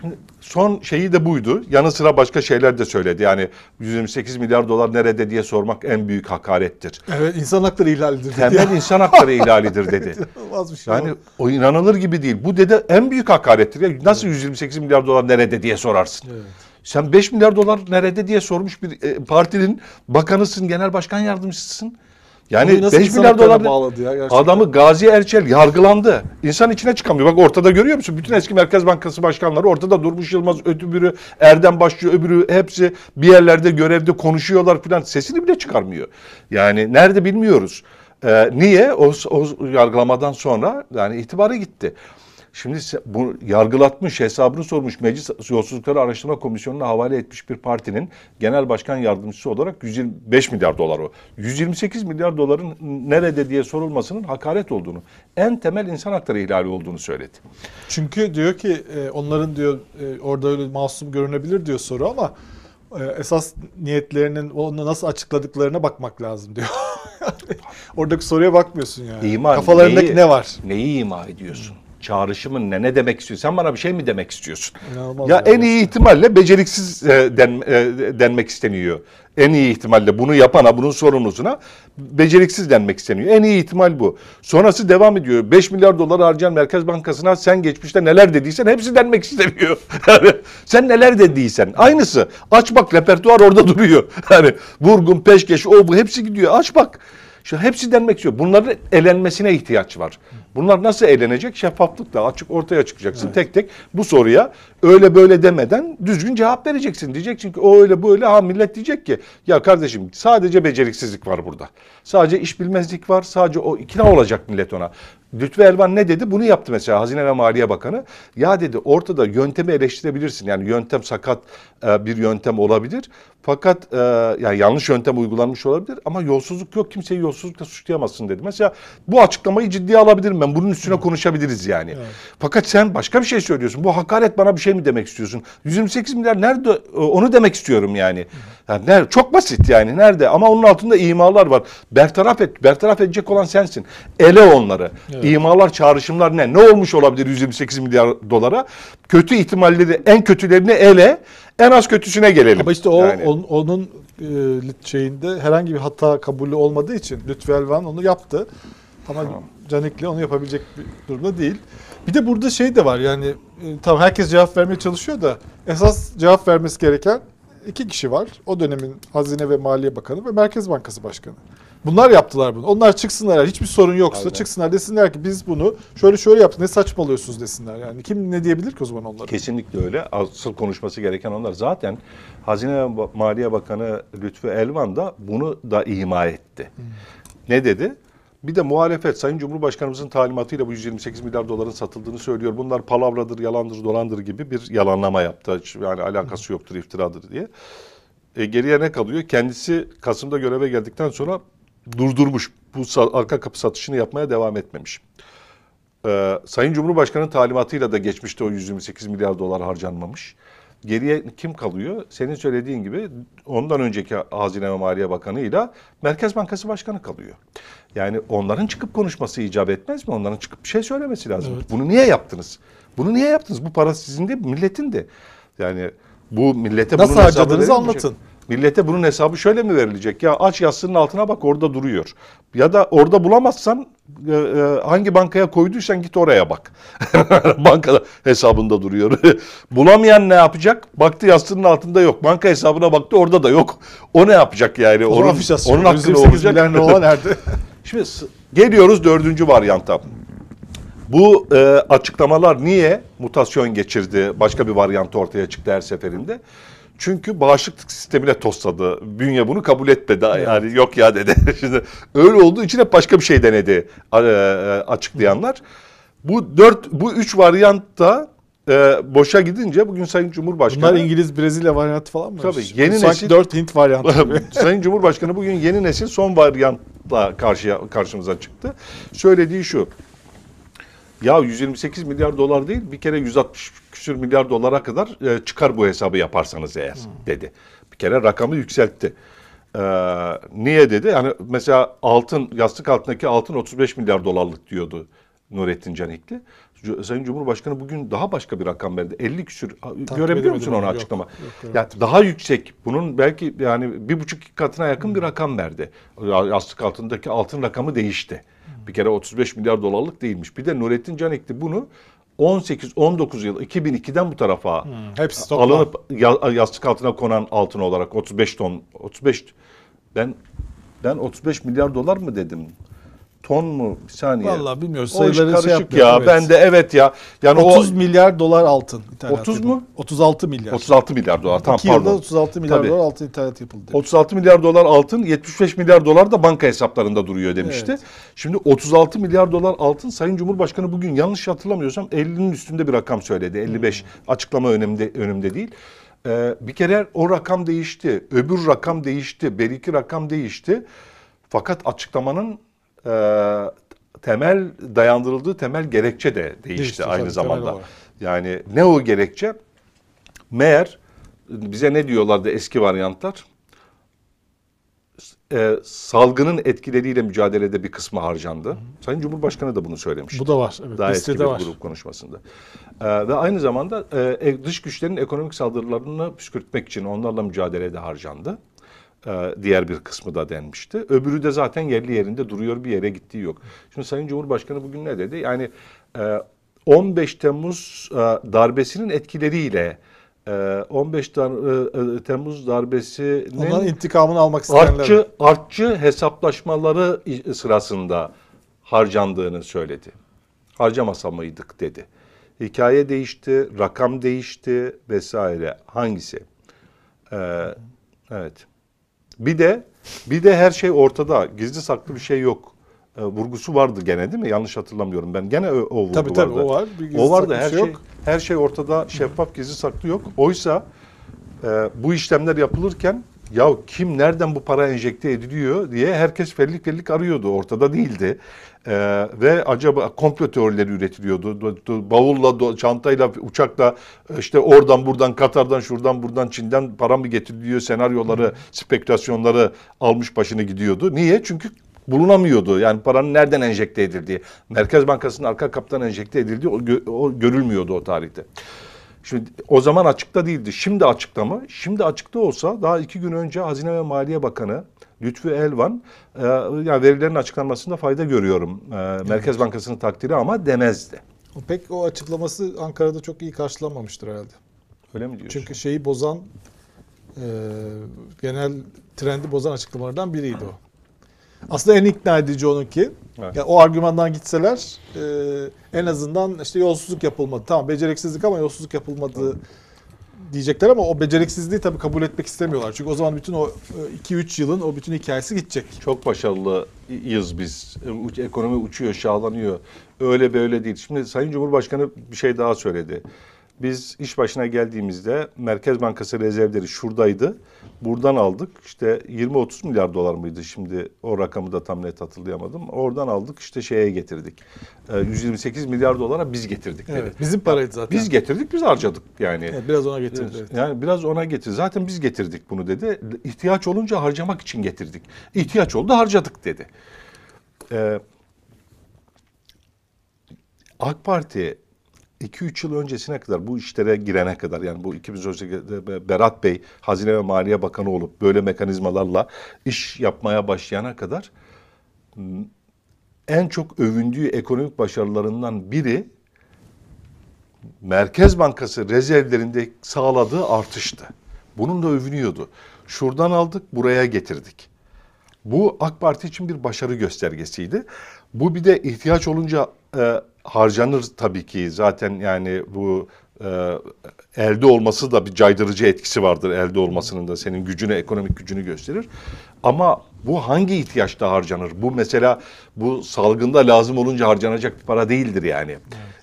Şimdi son şeyi de buydu. Yanı sıra başka şeyler de söyledi. Yani 128 milyar dolar nerede diye sormak en büyük hakarettir. Evet insan hakları ihlalidir. Temel insan hakları ihlalidir dedi. İnanılmaz bir şey. Yani o. o inanılır gibi değil. Bu dede en büyük hakarettir. Ya nasıl 128 milyar dolar nerede diye sorarsın. Evet. Sen 5 milyar dolar nerede diye sormuş bir e, partinin bakanısın, genel başkan yardımcısısın. Yani Bunu nasıl 5 insan milyar dolar bağladı ya gerçekten? adamı Gazi Erçel yargılandı. İnsan içine çıkamıyor. Bak ortada görüyor musun? Bütün eski Merkez Bankası başkanları ortada Durmuş Yılmaz, öbürü Erdem Başçı, öbürü hepsi bir yerlerde görevde konuşuyorlar falan. Sesini bile çıkarmıyor. Yani nerede bilmiyoruz. Ee, niye? O, o yargılamadan sonra yani itibarı gitti. Şimdi bu yargılatmış, hesabını sormuş, Meclis Yolsuzlukları Araştırma Komisyonu'na havale etmiş bir partinin genel başkan yardımcısı olarak 125 milyar dolar o. 128 milyar doların nerede diye sorulmasının hakaret olduğunu, en temel insan hakları ihlali olduğunu söyledi. Çünkü diyor ki e, onların diyor e, orada öyle masum görünebilir diyor soru ama e, esas niyetlerinin onu nasıl açıkladıklarına bakmak lazım diyor. Oradaki soruya bakmıyorsun yani. İman, Kafalarındaki neyi- ne var? Neyi ima ediyorsun? Çağrışımın ne? Ne demek istiyorsun? Sen bana bir şey mi demek istiyorsun? İnanılmaz Ya en iyi ihtimalle beceriksiz e, den, e, denmek isteniyor. En iyi ihtimalle bunu yapana, bunun sorumlusuna beceriksiz denmek isteniyor. En iyi ihtimal bu. Sonrası devam ediyor. 5 milyar dolar harcayan Merkez Bankası'na sen geçmişte neler dediysen hepsi denmek isteniyor. Yani sen neler dediysen aynısı. Aç bak repertuar orada duruyor. Yani vurgun, peşkeş, o bu hepsi gidiyor. Aç bak. Şu hepsi denmek istiyor. Bunların elenmesine ihtiyaç var. Bunlar nasıl elenecek? Şeffaflıkla açık ortaya çıkacaksın tek tek bu soruya öyle böyle demeden düzgün cevap vereceksin. Diyeceksin ki o öyle böyle ha millet diyecek ki ya kardeşim sadece beceriksizlik var burada. Sadece iş bilmezlik var. Sadece o ikna olacak millet ona. Lütfü Elvan ne dedi? Bunu yaptı mesela Hazine ve Maliye Bakanı. Ya dedi ortada yöntemi eleştirebilirsin. Yani yöntem sakat e, bir yöntem olabilir. Fakat e, yani yanlış yöntem uygulanmış olabilir ama yolsuzluk yok. Kimseyi yolsuzlukla suçlayamazsın dedi. Mesela bu açıklamayı ciddiye alabilirim ben. Bunun üstüne konuşabiliriz yani. Fakat sen başka bir şey söylüyorsun. Bu hakaret bana bir şey mi demek istiyorsun? 128 milyar nerede? E, Onu demek istiyorum yani. yani nerede? Çok basit yani. Nerede? Ama onun altında imalar var. Bertaraf et. Bertaraf edecek olan sensin. Ele onları. İmalar, çağrışımlar ne? Ne olmuş olabilir 128 milyar dolara? Kötü ihtimalleri, en kötülerini ele, en az kötüsüne gelelim. Ama işte o Yani. on- onun e, şeyinde herhangi bir hata kabulü olmadığı için Lütfü Elvan onu yaptı. Ama Canikli onu yapabilecek bir durumda değil. Bir de burada şey de var yani e, tamam herkes cevap vermeye çalışıyor da esas cevap vermesi gereken iki kişi var. O dönemin Hazine ve Maliye Bakanı ve Merkez Bankası Başkanı. Bunlar yaptılar bunu. Onlar çıksınlar hiçbir sorun yoksa Aynen. çıksınlar desinler ki biz bunu şöyle şöyle yaptık. Ne saçmalıyorsunuz desinler. Yani kim ne diyebilir ki o zaman onlara? Kesinlikle öyle. Asıl konuşması gereken onlar. Zaten Hazine Maliye Bakanı Lütfü Elvan da bunu da ima etti. Ne dedi? Bir de muhalefet Sayın Cumhurbaşkanımızın talimatıyla bu 128 milyar doların satıldığını söylüyor. Bunlar palavradır, yalandır, dolandır gibi bir yalanlama yaptı. Yani alakası yoktur, iftiradır diye. E, geriye ne kalıyor? Kendisi Kasım'da göreve geldikten sonra durdurmuş. Bu arka kapı satışını yapmaya devam etmemiş. Ee, Sayın Cumhurbaşkanı'nın talimatıyla da geçmişte o 128 milyar dolar harcanmamış. Geriye kim kalıyor? Senin söylediğin gibi ondan önceki Hazine ve Maliye Bakanı ile Merkez Bankası Başkanı kalıyor. Yani onların çıkıp konuşması icap etmez mi? Onların çıkıp bir şey söylemesi lazım. Bunu niye yaptınız? Bunu niye yaptınız? Bu para sizin de milletin de. Yani bu millete Nasıl hesabı harcadığınızı anlatın. Millete bunun hesabı şöyle mi verilecek? Ya aç yastığının altına bak orada duruyor. Ya da orada bulamazsan e, e, hangi bankaya koyduysan git oraya bak. Banka hesabında duruyor. Bulamayan ne yapacak? Baktı yastığının altında yok. Banka hesabına baktı orada da yok. O ne yapacak yani? O zaman afiş asıyor. onun hakkında 128 olacak. nerede? Şimdi geliyoruz dördüncü varyanta. Bu e, açıklamalar niye mutasyon geçirdi, başka bir varyantı ortaya çıktı her seferinde? Çünkü bağışıklık sistemine tosladı. Bünye bunu kabul etmedi. Yani yok ya dedi. Şimdi öyle olduğu için hep başka bir şey denedi e, e, açıklayanlar. Bu dört, bu üç varyantta e, boşa gidince bugün Sayın Cumhurbaşkanı... Bunlar İngiliz Brezilya varyantı falan mı? Tabii, yeni Sanki nesil- 4 Hint varyantı gibi. Sayın Cumhurbaşkanı bugün yeni nesil son varyantla karşıya karşımıza çıktı. Söylediği şu. Ya 128 milyar dolar değil bir kere 160 küsür milyar dolara kadar e, çıkar bu hesabı yaparsanız eğer dedi. Bir kere rakamı yükseltti. Ee, niye dedi? Yani mesela altın yastık altındaki altın 35 milyar dolarlık diyordu Nurettin Canikli. Sayın Cumhurbaşkanı bugün daha başka bir rakam verdi. 50 küsür görebiliyor edemedim musun onu. Yok, açıklama? yok, ya daha yüksek. Bunun belki yani bir buçuk katına yakın bir rakam verdi. Yastık altındaki altın rakamı değişti. Bir kere 35 milyar dolarlık değilmiş. Bir de Nurettin Canikli bunu 18-19 yıl 2002'den bu tarafa Hepsi toplam. alınıp ya- yastık altına konan altın olarak 35 ton 35 ben ben 35 milyar dolar mı dedim? Ton mu? Bir saniye. Vallahi bilmiyoruz. O iş Sayıları şey karışık yapmıyor, ya. evet. Ben de evet ya. Yani 30 o milyar dolar altın. ithalat 30 yapıldı. mu? 36 milyar. 36 milyar dolar. Tamam 2 yılda pardon. 36 milyar Tabii. dolar altın ithalat yapıldı. 36 milyar dolar altın, 75 milyar dolar da banka hesaplarında duruyor demişti. Evet. Şimdi 36 milyar dolar altın Sayın Cumhurbaşkanı bugün yanlış hatırlamıyorsam 50'nin üstünde bir rakam söyledi. 55 açıklama önümde önümde değil. Ee, bir kere o rakam değişti. Öbür rakam değişti. Beriki rakam değişti. Fakat açıklamanın e, temel dayandırıldığı temel gerekçe de değişti, Değişti, aynı tabii, zamanda. Yani ne o gerekçe? Meğer bize ne diyorlardı eski varyantlar? e, salgının etkileriyle mücadelede bir kısmı harcandı. Sayın Cumhurbaşkanı da bunu söylemiş. Bu da var. Evet, Daha eski bir var. grup konuşmasında. E, ve aynı zamanda e, dış güçlerin ekonomik saldırılarını püskürtmek için onlarla mücadelede harcandı. E, diğer bir kısmı da denmişti. Öbürü de zaten yerli yerinde duruyor bir yere gittiği yok. Şimdi Sayın Cumhurbaşkanı bugün ne dedi? Yani e, 15 Temmuz e, darbesinin etkileriyle e, 15 dar- e, e, Temmuz darbesinin Onların intikamını almak isteyenler. artçı, artçı hesaplaşmaları sırasında harcandığını söyledi. Harcamasa mıydık dedi. Hikaye değişti, rakam değişti vesaire. Hangisi? Ee, evet. Bir de bir de her şey ortada. Gizli saklı bir şey yok. e, vurgusu vardı gene değil mi? Yanlış hatırlamıyorum ben. Gene o, o vurgu Tabii tabii vardı. o var. Bir gizli O vardı her şey şey, yok. her şey ortada şeffaf gizli saklı yok. Oysa e, bu işlemler yapılırken ya kim nereden bu para enjekte ediliyor diye herkes fellik fellik arıyordu. Ortada değildi. E, ve acaba komplo teorileri üretiliyordu. Do- do- Bavulla, do- çantayla, uçakla işte oradan buradan Katar'dan şuradan buradan Çin'den para mı getiriliyor senaryoları, spekülasyonları almış başını gidiyordu. Niye? Çünkü bulunamıyordu. Yani paranın nereden enjekte edildiği. Merkez Bankası'nın arka kaptan enjekte edildiği o, gö- o görülmüyordu o tarihte. Şimdi o zaman açıkta değildi. Şimdi açıkta mı? Şimdi açıkta olsa daha iki gün önce Hazine ve Maliye Bakanı Lütfü Elvan e, yani verilerin açıklanmasında fayda görüyorum. E, Merkez Bankası'nın takdiri ama demezdi. Pek o açıklaması Ankara'da çok iyi karşılanmamıştır herhalde. Öyle mi diyorsun? Çünkü şeyi bozan e, genel trendi bozan açıklamalardan biriydi o. Aslında en ikna edici onunki. Evet. Yani o argümandan gitseler e, en azından işte yolsuzluk yapılmadı. Tamam beceriksizlik ama yolsuzluk yapılmadı diyecekler ama o beceriksizliği tabii kabul etmek istemiyorlar. Çünkü o zaman bütün o 2-3 yılın o bütün hikayesi gidecek. Çok başarılıyız biz. E, Ekonomi uçuyor, şahlanıyor. Öyle böyle değil. Şimdi Sayın Cumhurbaşkanı bir şey daha söyledi. Biz iş başına geldiğimizde Merkez Bankası rezervleri şuradaydı. Buradan aldık. İşte 20-30 milyar dolar mıydı şimdi o rakamı da tam net hatırlayamadım. Oradan aldık işte şeye getirdik. E, 128 milyar dolara biz getirdik dedi. Evet. Bizim paraydı zaten. Biz getirdik, biz harcadık yani. Evet, biraz ona getirdi. evet. Yani biraz ona getir. Zaten biz getirdik bunu dedi. İhtiyaç olunca harcamak için getirdik. İhtiyaç oldu harcadık dedi. Ee, AK Parti 2-3 yıl öncesine kadar bu işlere girene kadar yani bu 2018'de Berat Bey Hazine ve Maliye Bakanı olup böyle mekanizmalarla iş yapmaya başlayana kadar m, en çok övündüğü ekonomik başarılarından biri Merkez Bankası rezervlerinde sağladığı artıştı. Bunun da övünüyordu. Şuradan aldık, buraya getirdik. Bu AK Parti için bir başarı göstergesiydi. Bu bir de ihtiyaç olunca e, harcanır tabii ki. Zaten yani bu e, elde olması da bir caydırıcı etkisi vardır elde olmasının da senin gücünü, ekonomik gücünü gösterir. Ama bu hangi ihtiyaçta harcanır? Bu mesela bu salgında lazım olunca harcanacak bir para değildir yani.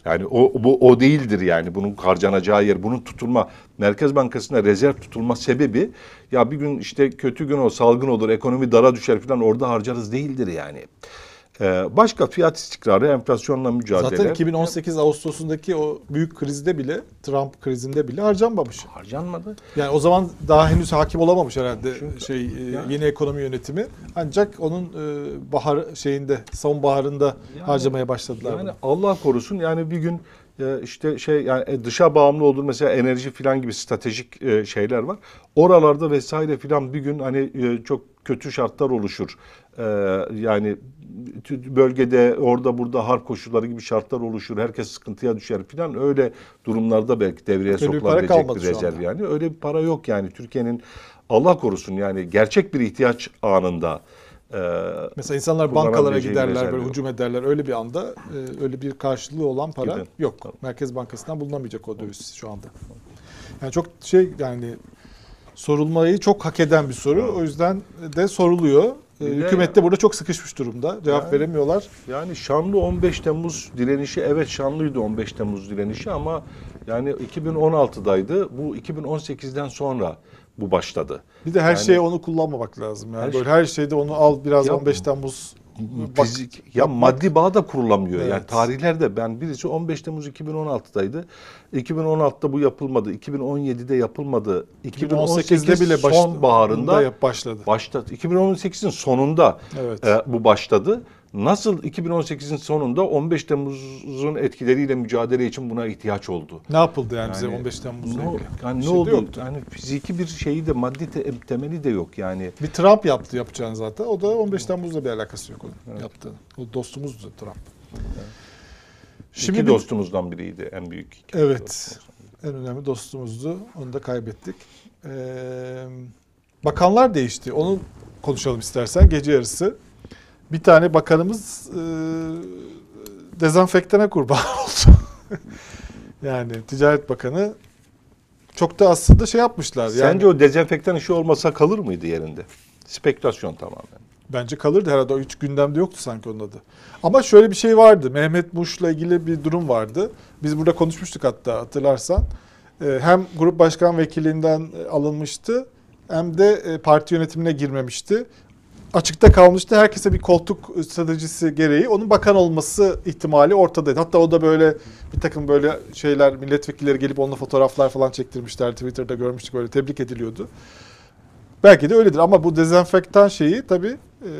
Yani o bu o değildir yani bunun harcanacağı yer, bunun tutulma Merkez Bankası'nda rezerv tutulma sebebi ya bir gün işte kötü gün o salgın olur, ekonomi dara düşer falan orada harcarız değildir yani. Ee, başka fiyat istikrarı, enflasyonla mücadele. Zaten 2018 Ağustos'undaki o büyük krizde bile, Trump krizinde bile harcanmamış. harcanmadı. Yani o zaman daha henüz hakim olamamış herhalde şey e, Yani- yeni ekonomi yönetimi. Ancak onun e, bahar şeyinde sonbaharında harcamaya başladılar. Yani bunu. Allah korusun yani bir gün işte şey yani e, dışa bağımlı olduğu mesela enerji filan gibi stratejik e, şeyler var. Oralarda vesaire filan bir gün hani e, çok kötü şartlar oluşur. E, yani bölgede orada burada harp koşulları gibi şartlar oluşur. Herkes sıkıntıya düşer filan. Öyle durumlarda belki devreye Öyle bir sokulabilecek bir şu rezerv yani. Öyle bir para yok yani. Türkiye'nin Allah korusun yani gerçek bir ihtiyaç anında e, Mesela insanlar bankalara bir giderler, böyle hücum ederler. Öyle bir anda e, öyle bir karşılığı olan para Gibi. yok. Merkez Bankası'ndan bulunamayacak o döviz şu anda. Yani çok şey yani sorulmayı çok hak eden bir soru. O yüzden de soruluyor. E, Bir de- Hükümet de burada çok sıkışmış durumda. Cevap Yani- veremiyorlar. Yani şanlı 15 Temmuz direnişi evet şanlıydı 15 Temmuz direnişi ama yani 2016'daydı. Bu 2018'den sonra bu başladı. Bir de her Yani- şeye onu kullanmamak lazım. Yani Her böyle şey- her şeyde onu al biraz Ya- 15 Temmuz bak, Fizik, ya yapmak- maddi bağ da kurulamıyor. Yani Evet. tarihlerde ben birisi 15 Temmuz 2016'daydı. 2016'da bu yapılmadı. 2017'de yapılmadı. 2018'de bile baş, sonbaharında bunda yap- başladı. başladı. 2018'in sonunda Evet. e, bu başladı. Nasıl 2018'in sonunda 15 Temmuz'un etkileriyle mücadele için buna ihtiyaç oldu? Ne yapıldı yani, bize Yani 15 Temmuz'la Ne, ilgili? yani ne şey oldu? yoktu. Yani fiziki bir şeyi de maddi te- temeli de yok yani. Bir Trump yaptı yapacağını zaten. O da 15 Temmuz'la bir alakası yok onun yaptığı. O dostumuzdu Trump. Şimdi bir- dostumuzdan biriydi en büyük. iki Evet. En önemli dostumuzdu. Onu da kaybettik. Ee, bakanlar değişti. Onu konuşalım istersen gece yarısı. Bir tane bakanımız e, dezenfektana kurban oldu. yani Ticaret Bakanı çok da aslında şey yapmışlar. Yani Sence o dezenfektan işi olmasa kalır mıydı yerinde? Spekülasyon tamamen. Bence kalırdı herhalde. O hiç gündemde yoktu sanki onun adı. Ama şöyle bir şey vardı. Mehmet Muş'la ilgili bir durum vardı. Biz burada konuşmuştuk hatta hatırlarsan. Ee, Hem grup başkan vekilinden e, alınmıştı hem de e, parti yönetimine girmemişti. Açıkta kalmıştı. Herkese bir koltuk stratejisi gereği onun bakan olması ihtimali ortadaydı. Hatta o da böyle bir takım böyle şeyler milletvekilleri gelip onunla fotoğraflar falan çektirmişler. Twitter'da görmüştük böyle tebrik ediliyordu. Belki de öyledir ama bu dezenfektan şeyi tabii e,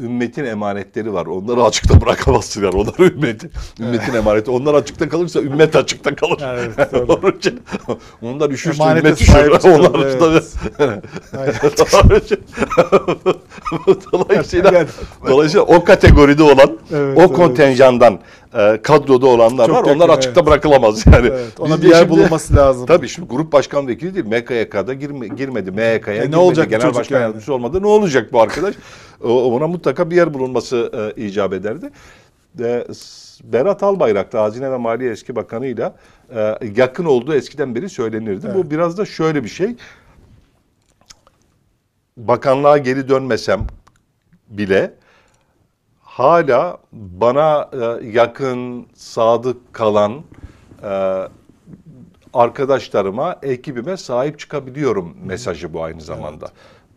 Ümmetin emanetleri var. Onları açıkta bırakamazsın yani. Onlar ümmetin, ümmetin emaneti. Onlar açıkta kalırsa ümmet açıkta kalır. Evet, doğru. Onun için onlar üşürse Emanete ümmet üşür. Onlar evet. tabii. Dolayısıyla, Evet. dolayısıyla o kategoride olan, Evet, o kontenjandan e, kadroda olanlar Çok var. yakın, Onlar açıkta evet. bırakılamaz yani. Evet, ona Biz bir yer şimdi- bulunması lazım. Tabii şimdi grup başkan vekili değil. MKYK'da girme, girmedi. MHK'ya E ne olacak Genel başkan yani? yardımcısı olmadı. Ne olacak bu arkadaş? Ona mutlaka bir yer bulunması e, icap ederdi. E, Berat Albayrak da Hazine ve Maliye eski bakanıyla e, yakın olduğu eskiden beri söylenirdi. Evet. Bu biraz da şöyle bir şey. Bakanlığa geri dönmesem bile hala bana e, yakın, sadık kalan e, arkadaşlarıma, ekibime sahip çıkabiliyorum mesajı bu aynı zamanda.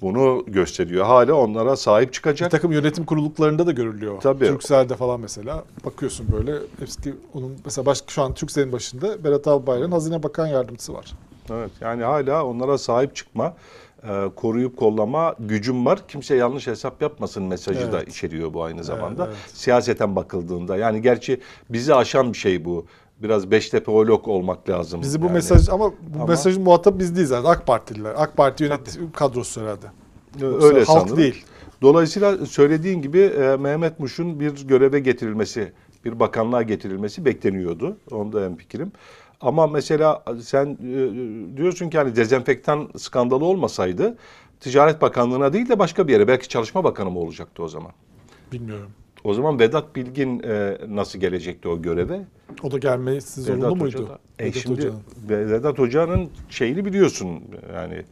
Bunu gösteriyor. Hala onlara sahip Bir çıkacak. takım yönetim kuruluklarında da görülüyor. Tabii. Türkcell'de falan mesela bakıyorsun böyle eski onun mesela baş, şu an Türkcell'in başında Berat Albayrak'ın Hazine Bakan Yardımcısı var. Evet, yani hala onlara sahip çıkma, e, koruyup kollama gücüm var. Kimse yanlış hesap yapmasın mesajı da Evet. içeriyor bu aynı zamanda. evet. Siyaseten bakıldığında. Yani gerçi bizi aşan bir şey bu. Biraz Beştepeolog olmak lazım. Bizi bu Yani. mesaj ama bu Ama- mesajın muhatabı biz değiliz zaten. AK Partililer. AK Parti yönetim kadrosu herhalde. Yoksa Öyle halk sanırım. değil. Dolayısıyla söylediğin gibi e, Mehmet Muş'un bir göreve getirilmesi, bir bakanlığa getirilmesi bekleniyordu. Onda en fikrim. Ama mesela sen e, diyorsun ki hani dezenfektan skandalı olmasaydı Ticaret Bakanlığı'na değil de başka bir yere belki Çalışma Bakanı mı olacaktı o zaman? Bilmiyorum. O zaman Vedat Bilgin e, nasıl gelecekti o göreve? O da gelmesi zorunlu Vedat muydu? Hoca da- E Vedat şimdi Hoca'nın. Vedat Hoca'nın şeyini biliyorsun yani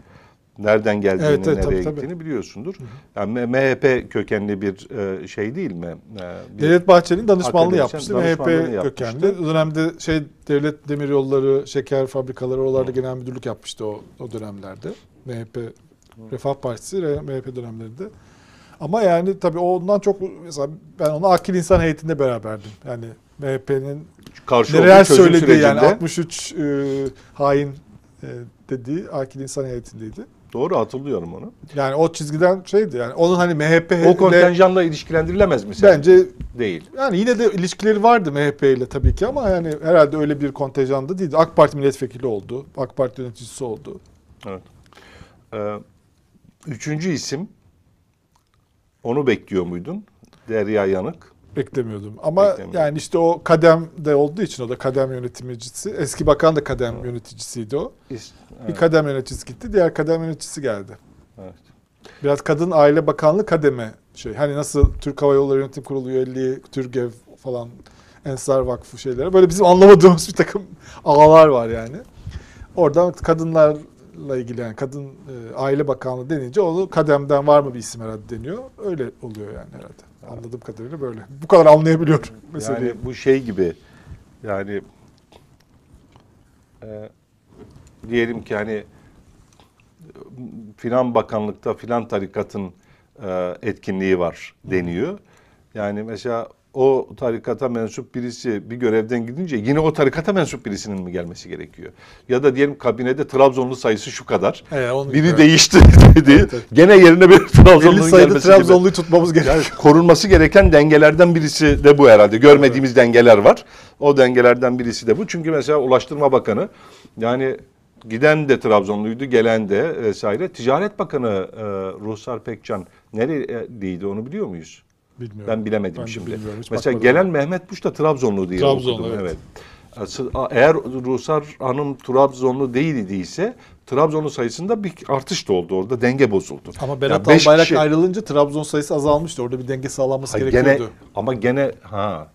nereden geldiğini, Evet, evet, nereye tabii, tabii. gittiğini biliyorsundur. Yani MHP kökenli bir e, şey değil mi? E, bir- Devlet Bahçeli'nin danışmanlığı yapmıştı. MHP yapmıştı. kökenli. O dönemde şey devlet demiryolları, şeker fabrikaları oralarda genel müdürlük yapmıştı o, o dönemlerde. MHP, Refah Partisi, Re- MHP dönemlerinde. Ama yani tabii ondan çok mesela ben onu akil insan heyetinde beraberdim. Yani MHP'nin karşı neler söylediği yani sürecinde- 63 e, hain e, dediği akil insan heyetindeydi. Doğru hatırlıyorum onu. Yani o çizgiden şeydi yani onun hani MHP O ile kontenjanla ilişkilendirilemez mi sen? bence değil. Yani yine de ilişkileri vardı MHP ile tabii ki ama yani herhalde öyle bir kontenjanda değildi. AK Parti milletvekili oldu. AK Parti yöneticisi oldu. Evet. Ee, üçüncü isim onu bekliyor muydun? Derya Yanık. Beklemiyordum. Ama Beklemiyordum. yani işte o kademde olduğu için o da kadem yöneticisi. Eski bakan da kadem yöneticisiydi o. Bir Evet, kadem yöneticisi gitti. Diğer kadem yöneticisi geldi. evet. Biraz Kadın Aile Bakanlığı kademe şey. Hani nasıl Türk Hava Yolları Yönetim Kurulu üyeliği, TÜRGEV falan, Ensar Vakfı şeyleri. Böyle bizim anlamadığımız bir takım ağlar var yani. Oradan kadınlarla ilgili yani kadın e, aile bakanlığı denince onu kademden var mı bir isim herhalde deniyor. Öyle oluyor yani herhalde. Anladığım kadarıyla böyle. Bu kadar anlayabiliyorum meseleyi. Yani bu şey gibi yani e, diyelim ki hani filan bakanlıkta filan tarikatın e, etkinliği var deniyor. Yani mesela o tarikata mensup birisi bir görevden gidince yine o tarikata mensup birisinin mi gelmesi gerekiyor? Ya da diyelim kabinede Trabzonlu sayısı şu kadar. Evet, onu- Biri evet. değişti dedi. Evet, evet. Gene yerine bir sayıda gelmesi gibi. Trabzonlu'yu tutmamız gerekiyor. Yani korunması gereken dengelerden birisi de bu herhalde. Görmediğimiz dengeler var. O dengelerden birisi de bu. Çünkü mesela Ulaştırma Bakanı yani giden de Trabzonluydu, gelen de vesaire. Ticaret Bakanı e, Ruhsar Pekcan nereliydi onu biliyor muyuz? Bilmiyorum. Ben bilemedim Ben şimdi. Mesela bakmadım. gelen Mehmet Buş da Trabzonlu diye Trabzonlu, okudum. evet. Asıl- Eğer Ruhsar Hanım Trabzonlu değil idiyse Trabzonlu sayısında bir artış da oldu orada. Denge bozuldu. Ama Berat Yani beş Albayrak kişi- ayrılınca Trabzon sayısı azalmıştı. Orada bir denge sağlanması Ha, gerekiyordu. gene ama gene ha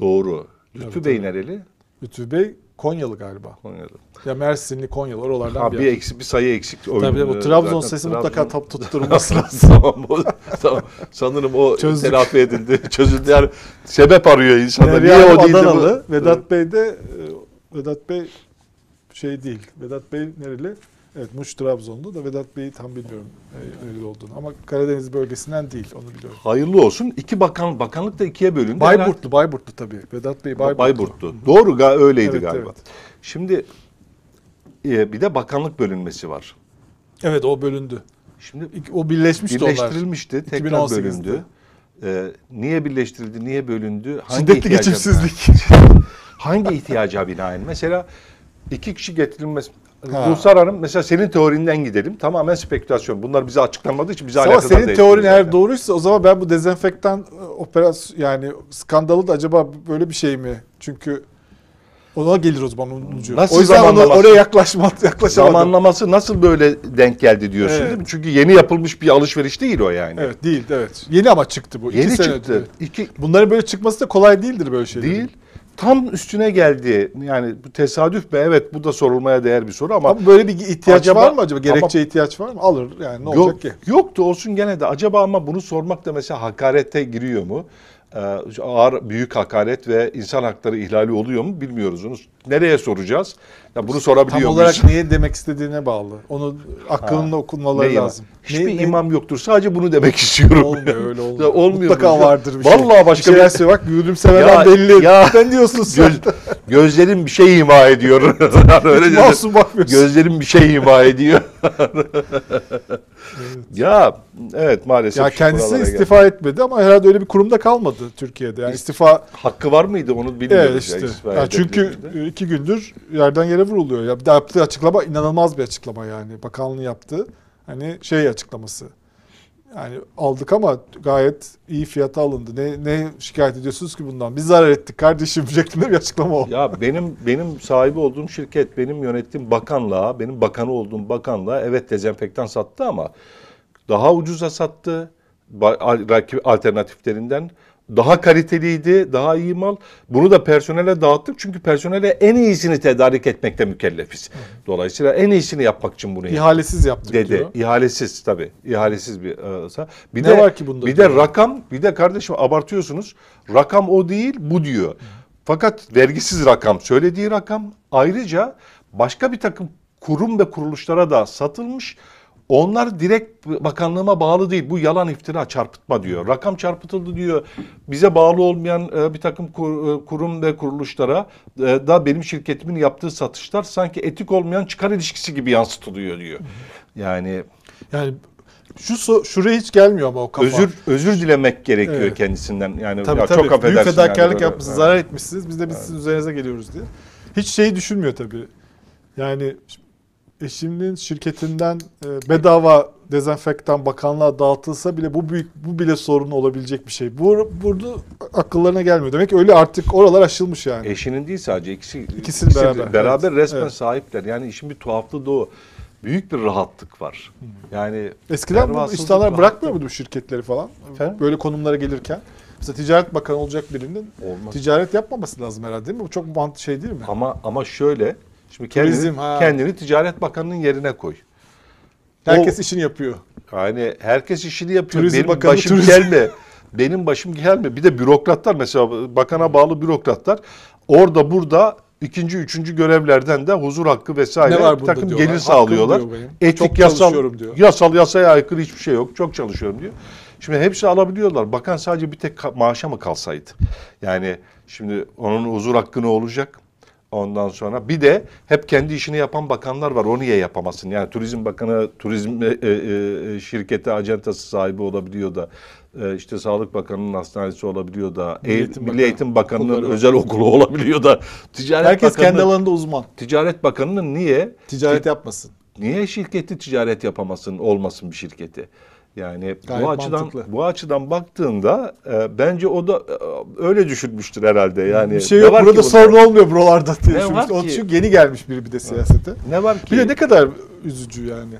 doğru. Lütfü Tabii, Bey nereli? Lütfü Bey Konyalı galiba. Konya'da. Ya Mersinli Konyalı oralardan Ha, bir. bir eksik bir sayı eksik. Tabii bu Oyun, Trabzon zaten sesi Trabzon- mutlaka tap tutturulması lazım. tamam, o, tamam. Sanırım o Çözdük. telafi edildi. Çözüldü. Yani sebep arıyor insanlar. Niye o değildi Adanalı. bu? Vedat Bey de e, Vedat Bey şey değil. Vedat Bey nereli? Evet Muş Trabzonlu da Vedat Bey'i tam bilmiyorum e, nereli olduğunu. Ama Karadeniz bölgesinden değil onu biliyorum. Hayırlı olsun. İki bakan, bakanlık da ikiye bölündü. Bayburtlu, Bayburtlu tabii. Vedat Bey Bayburtlu. Bayburt'tu. Doğru ga- öyleydi Evet, galiba. evet. Şimdi e, bir de bakanlık bölünmesi var. Evet o bölündü. Şimdi İki- O birleşmişti onlar. birleştirilmişti, tekrar 2018'de. bölündü. Ee, niye birleştirildi, niye bölündü? Şiddetli ihtiyaca- geçimsizlik. Hangi ihtiyaca binaen? Mesela iki kişi getirilmesi. Ha. Ruhsar Hanım mesela senin teorinden gidelim. Tamamen spekülasyon. Bunlar bize açıklanmadığı için bize alakadar senin teorin zaten. eğer doğruysa o zaman ben bu dezenfektan e, operasyon yani skandalı da acaba böyle bir şey mi? Çünkü ona gelir o zaman onun ucu. Nasıl o yüzden onu oraya yaklaşma, yaklaşamadım. Zamanlaması nasıl böyle denk geldi diyorsun Evet. değil mi? Çünkü yeni yapılmış bir alışveriş değil o yani. Evet değil evet. Yeni ama çıktı bu. İki Yeni sene çıktı. önce. İki, Bunların böyle çıkması da kolay değildir böyle şeyler. değil. Tam üstüne geldi. Yani bu tesadüf mü? Evet bu da sorulmaya değer bir soru ama Ama böyle bir ihtiyaç Acaba- var mı acaba? Gerekçe ihtiyaç var mı? Alır yani ne olacak ki? Yoktu olsun gene de. Acaba ama bunu sormak da mesela hakarete giriyor mu? Ee, ağır büyük hakaret ve insan hakları ihlali oluyor mu bilmiyoruz. Onu nereye soracağız? Ya bunu sorabiliyor Tam muyuz? olarak niye demek istediğine bağlı. Onu aklınla okunmaları Ne imam? lazım. Hiçbir Ne- imam yoktur. Sadece bunu demek istiyorum. Olmuyor öyle Ya olmuyor. olmuyor Mutlaka bu. vardır bir şey. Vallahi başka bir şeyler bir- bak gülümsemeden Ya- belli. ya- Sen diyorsun sen. Göz, gözlerim bir şey ima ediyor. Öyle masum bakmıyorsun. Gözlerim bir şey ima ediyor. ya evet maalesef. ya kendisi buralara geldi. istifa etmedi ama herhalde öyle bir kurumda kalmadı Türkiye'de. Yani istifa Hakkı var mıydı onu bilmiyoruz. evet ya, işte. istifa Ya çünkü iki gündür yerden yere vuruluyor. Ya bir de yaptığı açıklama inanılmaz bir açıklama yani. Bakanlığın yaptığı hani şey açıklaması. Yani aldık ama gayet iyi fiyata alındı. Ne ne şikayet ediyorsunuz ki bundan? Biz zarar ettik kardeşim şeklinde bir açıklama o. Ya benim benim sahibi olduğum şirket, benim yönettiğim bakanlığa, benim bakanı olduğum bakanlığa evet dezenfektan sattı ama daha ucuza sattı. Alternatiflerinden daha kaliteliydi, daha iyi mal. Bunu da personele dağıttık çünkü personele en iyisini tedarik etmekte mükellefiz. Dolayısıyla en iyisini yapmak için bunu İhalesiz yaptık dedi. diyor. İhalesiz tabii. İhalesiz bir e, bir Ne de var ki bunda Bir diyor? de rakam, bir de kardeşim abartıyorsunuz. Rakam o değil, bu diyor. Fakat vergisiz rakam, söylediği rakam ayrıca başka bir takım kurum ve kuruluşlara da satılmış. Onlar direkt bakanlığıma bağlı değil. Bu yalan iftira çarpıtma diyor. Rakam çarpıtıldı diyor. Bize bağlı olmayan e, bir takım kur- e, kurum ve kuruluşlara e, da benim şirketimin yaptığı satışlar sanki etik olmayan çıkar ilişkisi gibi yansıtılıyor diyor. Yani Yani şu şuraya hiç gelmiyor ama o kafa. özür özür dilemek gerekiyor Evet. kendisinden. Yani Tabii ya tabii. çok affedersin. Büyük fedakarlık yani yapmışsınız, Ha. zarar etmişsiniz. Biz de biz sizin üzerinize geliyoruz diye. Hiç şeyi düşünmüyor tabii. Yani eşimin şirketinden e, bedava dezenfektan bakanlığa dağıtılsa bile bu büyük bu bile sorun olabilecek bir şey. Bu burada akıllarına gelmiyor. Demek ki öyle artık oralar aşılmış yani. Eşinin değil sadece ikisi İkisinin ikisi beraber, beraber evet. resmen Evet. sahipler. Yani işin bir tuhaflığı da o. Büyük bir rahatlık var. Yani Eskiden bu insanlar bırakmıyor muydu bu şirketleri falan? Efendim? Böyle konumlara gelirken. Mesela ticaret bakanı olacak birinin Olmaz. ticaret yapmaması lazım herhalde değil mi? Bu çok mant şey değil mi? Ama ama şöyle şimdi kendini, Turizm, ha. kendini Ticaret Bakanı'nın yerine koy. Herkes O- işini yapıyor. Yani herkes işini yapıyor. Turizm Benim Bakanı başım turizm. gelme. Benim başım gelme. Bir de bürokratlar mesela bakana bağlı bürokratlar orada burada ikinci, üçüncü görevlerden de huzur hakkı vesaire Ne var bir takım diyorlar. gelir sağlıyorlar. Etik Çok yasal, diyor. yasal yasaya aykırı hiçbir şey yok. Çok çalışıyorum diyor. Şimdi hepsi alabiliyorlar. Bakan sadece bir tek maaşa mı kalsaydı? Yani şimdi onun huzur hakkı ne olacak? Ondan sonra bir de hep kendi işini yapan bakanlar var. O niye yapamasın? Yani Turizm Bakanı turizm e, e, e, şirketi acentası sahibi olabiliyor da e, işte Sağlık Bakanı'nın hastanesi olabiliyor da Milli Milli Eğitim Eğitim, Bakanı- Eğitim Bakanı'nın okulları özel okulu olabiliyor da Ticaret Herkes Bakanı, kendi alanında uzman. Ticaret Bakanı'nın niye Ticaret yapmasın. Niye şirketi ticaret yapamasın, olmasın bir şirketi? Yani Gayet bu açıdan mantıklı. bu açıdan baktığında e, bence o da e, öyle düşünmüştür herhalde. Yani bir şey yok var burada sorun olmuyor buralarda diye Ne düşünmüş. var O ki? çünkü yeni gelmiş biri bir de siyasete. Ne var ki? Bir de ne kadar üzücü yani.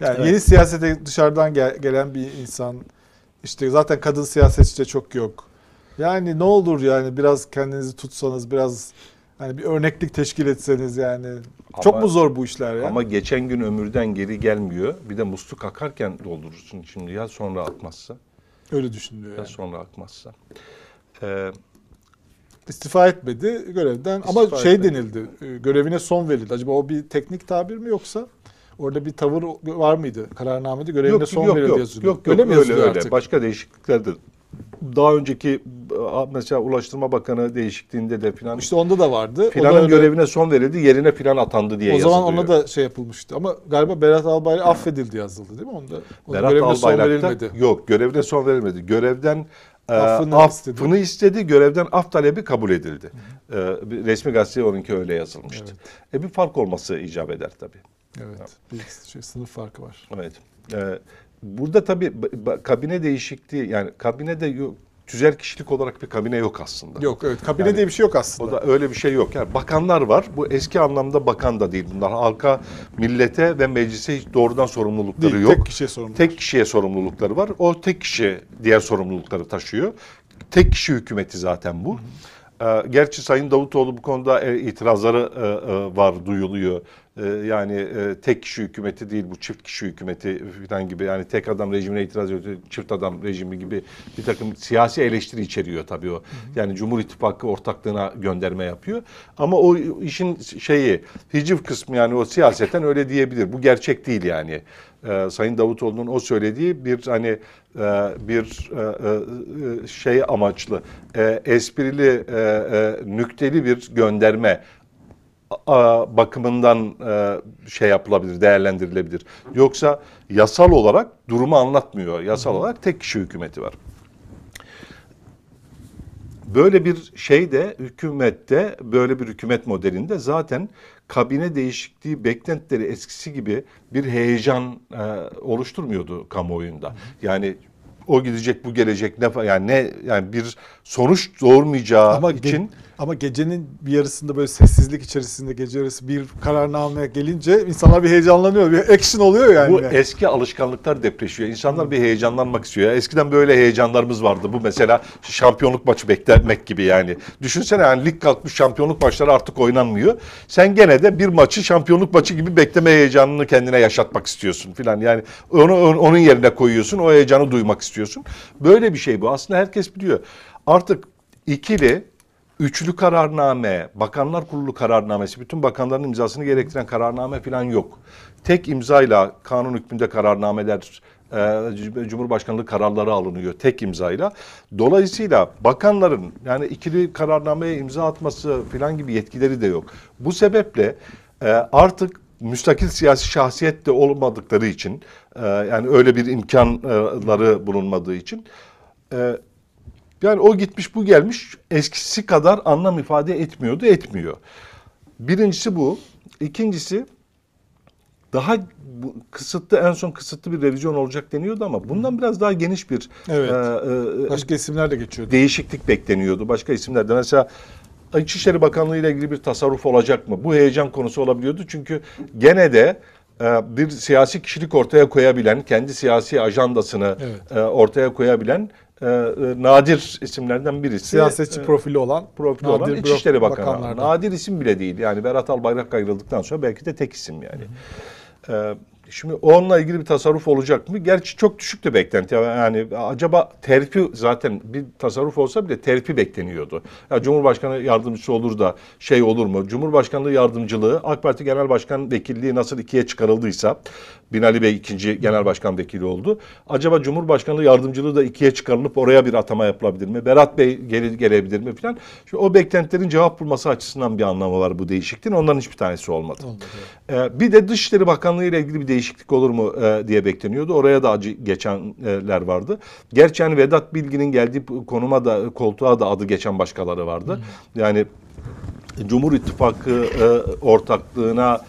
Yani Evet. yeni siyasete dışarıdan gel- gelen bir insan işte zaten kadın siyasetçi de çok yok. Yani ne olur yani biraz kendinizi tutsanız biraz Hani bir örneklik teşkil etseniz yani. Ama- Çok mu zor bu işler ya? Ama geçen gün ömürden geri gelmiyor. Bir de musluk akarken doldurursun şimdi ya sonra akmazsa Öyle düşünülüyor ya yani. sonra akmazsa. Ee, İstifa etmedi görevden ama şey etmedi. denildi. e, Görevine son verildi. Acaba o bir teknik tabir mi yoksa orada bir tavır var mıydı? Kararnamede görevine yok, son yok, verildi yok, yazılıyor. yok, yok, öyle mi öyle öyle. artık? Başka değişiklikler de daha önceki mesela Ulaştırma Bakanı değişikliğinde de filan İşte onda da vardı. O da filanın öyle- görevine son verildi yerine filan atandı diye O zaman yazılıyor. ona da şey yapılmıştı ama galiba Berat Albayrak affedildi yazıldı değil mi? Onda, onun Berat görevine son verilmedi. yok görevine son verilmedi. Görevden e, Affını affını, istedi. istedi. Görevden af talebi kabul edildi. E, resmi gazeteye onunki öyle yazılmıştı. E, bir fark olması icap eder tabii. Evet. Bir şey, sınıf farkı var. Evet. E, burada tabii kabine değişikliği yani kabinede yok, tüzel kişilik olarak bir kabine yok aslında. Yok evet. Kabine Yani diye bir şey yok aslında. O da öyle bir şey yok. Yani bakanlar var. Bu eski anlamda bakan da değil bunlar. Halka, millete ve meclise hiç doğrudan sorumlulukları Değil, yok. tek kişiye sorumlu. Tek kişiye sorumlulukları var. O tek kişi diğer sorumlulukları taşıyor. Tek kişi hükümeti zaten bu. Ee, gerçi Sayın Davutoğlu bu konuda e, itirazları e, e, var, duyuluyor. E, yani e, tek kişi hükümeti değil bu çift kişi hükümeti falan gibi yani tek adam rejimine itiraz ediyor, çift adam rejimi gibi bir takım siyasi eleştiri içeriyor tabii o. Yani Cumhur İttifakı ortaklığına gönderme yapıyor. Ama o işin şeyi hiciv kısmı yani o siyaseten öyle diyebilir. Bu gerçek değil yani. Ee, Sayın Davutoğlu'nun o söylediği bir hani e, bir e, e, şey amaçlı, e, esprili, e, e, nükteli bir gönderme bakımından e, şey yapılabilir, değerlendirilebilir. Yoksa yasal olarak durumu anlatmıyor. Yasal olarak tek kişi hükümeti var. Böyle bir şey de hükümette, böyle bir hükümet modelinde zaten kabine değişikliği beklentileri eskisi gibi bir heyecan e, oluşturmuyordu kamuoyunda. Yani o gidecek, bu gelecek ne yani ne yani bir sonuç doğurmayacağı Ama, için ama gecenin bir yarısında böyle sessizlik içerisinde gece yarısı bir kararname gelince insanlar bir heyecanlanıyor. Bir action oluyor yani. Bu eski alışkanlıklar depreşiyor. İnsanlar bir heyecanlanmak istiyor. Eskiden böyle heyecanlarımız vardı. Bu mesela şampiyonluk maçı beklemek gibi yani. Düşünsene yani lig kalkmış şampiyonluk maçları artık oynanmıyor. Sen gene de bir maçı şampiyonluk maçı gibi bekleme heyecanını kendine yaşatmak istiyorsun filan. Yani onu onun yerine koyuyorsun. O heyecanı duymak istiyorsun. Böyle bir şey bu. Aslında herkes biliyor. Artık ikili Üçlü kararname, bakanlar kurulu kararnamesi, bütün bakanların imzasını gerektiren kararname falan yok. Tek imzayla kanun hükmünde kararnameler, e, Cumhurbaşkanlığı kararları alınıyor tek imzayla. Dolayısıyla bakanların yani ikili kararnameye imza atması falan gibi yetkileri de yok. Bu sebeple e, artık müstakil siyasi şahsiyet de olmadıkları için, e, yani öyle bir imkanları bulunmadığı için yani o gitmiş bu gelmiş eskisi kadar anlam ifade etmiyordu etmiyor. Birincisi bu. İkincisi daha bu kısıtlı en son kısıtlı bir revizyon olacak deniyordu ama bundan biraz daha geniş bir Evet. e, e, Başka isimler de geçiyordu. değişiklik bekleniyordu. Başka isimlerde mesela İçişleri Bakanlığı ile ilgili bir tasarruf olacak mı? Bu heyecan konusu olabiliyordu çünkü gene de e, bir siyasi kişilik ortaya koyabilen, kendi siyasi ajandasını Evet. e, ortaya koyabilen e, e, nadir isimlerden birisi. Siyasetçi E, profili olan profili nadir olan İçişleri Bakanı. Nadir isim bile değil. Yani Berat Albayrak ayrıldıktan sonra belki de tek isim yani. Ee, şimdi onunla ilgili bir tasarruf olacak mı? Gerçi çok düşüktü beklenti. Yani acaba terfi zaten bir tasarruf olsa bile terfi bekleniyordu. Ya Cumhurbaşkanı yardımcısı olur da şey olur mu? Cumhurbaşkanlığı yardımcılığı AK Parti Genel Başkan Vekilliği nasıl ikiye çıkarıldıysa Binali Bey ikinci Genel Başkan Vekili oldu. Acaba Cumhurbaşkanlığı yardımcılığı da ikiye çıkarılıp oraya bir atama yapılabilir mi? Berat Bey gele, gelebilir mi. Şimdi o beklentilerin cevap bulması açısından bir anlamı var bu değişikliğin. Onların hiçbir tanesi olmadı. Olmadı, Ee, bir de Dışişleri Bakanlığı ile ilgili bir değişiklik olur mu e, diye bekleniyordu. Oraya da acı geçenler vardı. Gerçi yani Vedat Bilgin'in geldiği konuma da koltuğa da adı geçen başkaları vardı. Yani Cumhur İttifakı e, ortaklığına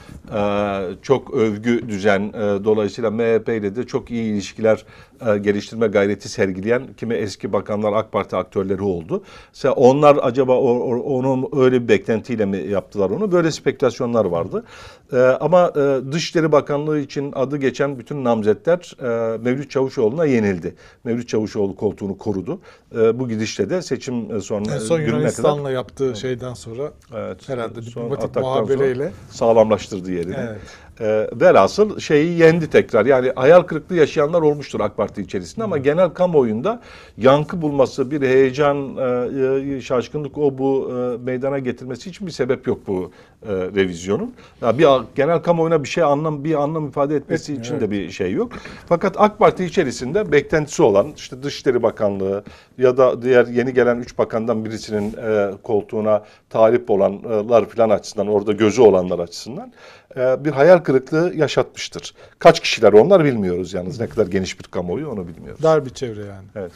çok övgü düzen e, dolayısıyla MHP ile de çok iyi ilişkiler e, geliştirme gayreti sergileyen kimi eski bakanlar AK Parti aktörleri oldu. Mesela onlar acaba onun öyle bir beklentiyle mi yaptılar onu? Böyle spekülasyonlar vardı. Ee, ama e, Dışişleri Bakanlığı için adı geçen bütün namzetler e, Mevlüt Çavuşoğlu'na yenildi. Mevlüt Çavuşoğlu koltuğunu korudu. E, bu gidişle de seçim e, sonra En son gününe kadar Yunanistan'la yaptığı şeyden sonra Evet. herhalde diplomatik muhabereyle. sağlamlaştırdı yerini. Evet. Ee, velhasıl şeyi yendi tekrar. Yani hayal kırıklığı yaşayanlar olmuştur AK Parti içerisinde ama genel kamuoyunda yankı bulması, bir heyecan, e, e, şaşkınlık o bu e, meydana getirmesi için bir sebep yok bu e, revizyonun. Ya bir genel kamuoyuna bir şey anlam bir anlam ifade etmesi Etmiyor, için evet. de bir şey yok. Fakat AK Parti içerisinde beklentisi olan işte Dışişleri Bakanlığı ya da diğer yeni gelen üç bakandan birisinin e, koltuğuna talip olanlar falan açısından orada gözü olanlar açısından e, bir hayal kırıklığı yaşatmıştır. Kaç kişiler onlar bilmiyoruz yalnız. Ne kadar geniş bir kamuoyu onu bilmiyoruz. Dar bir çevre yani. Evet.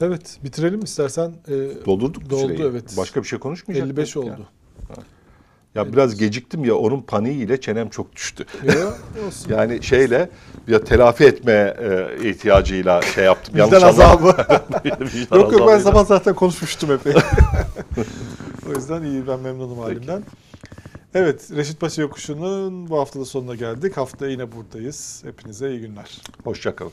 Evet bitirelim istersen. Ee, Doldurduk Doldu, süreyi. evet. Başka bir şey konuşmayacak 55 mıydık oldu. Ya? ya biraz geciktim ya onun paniğiyle çenem çok düştü. Ya, olsun. Yani şeyle ya telafi etme e, ihtiyacıyla şey yaptım. Vicdan Yanlış azabı. Vicdan yok yok ben sabah zaten konuşmuştum epey. o yüzden iyi ben memnunum halimden. Evet Reşit Paşa Yokuşu'nun bu haftada sonuna geldik. Haftaya yine buradayız. Hepinize iyi günler. Hoşça kalın.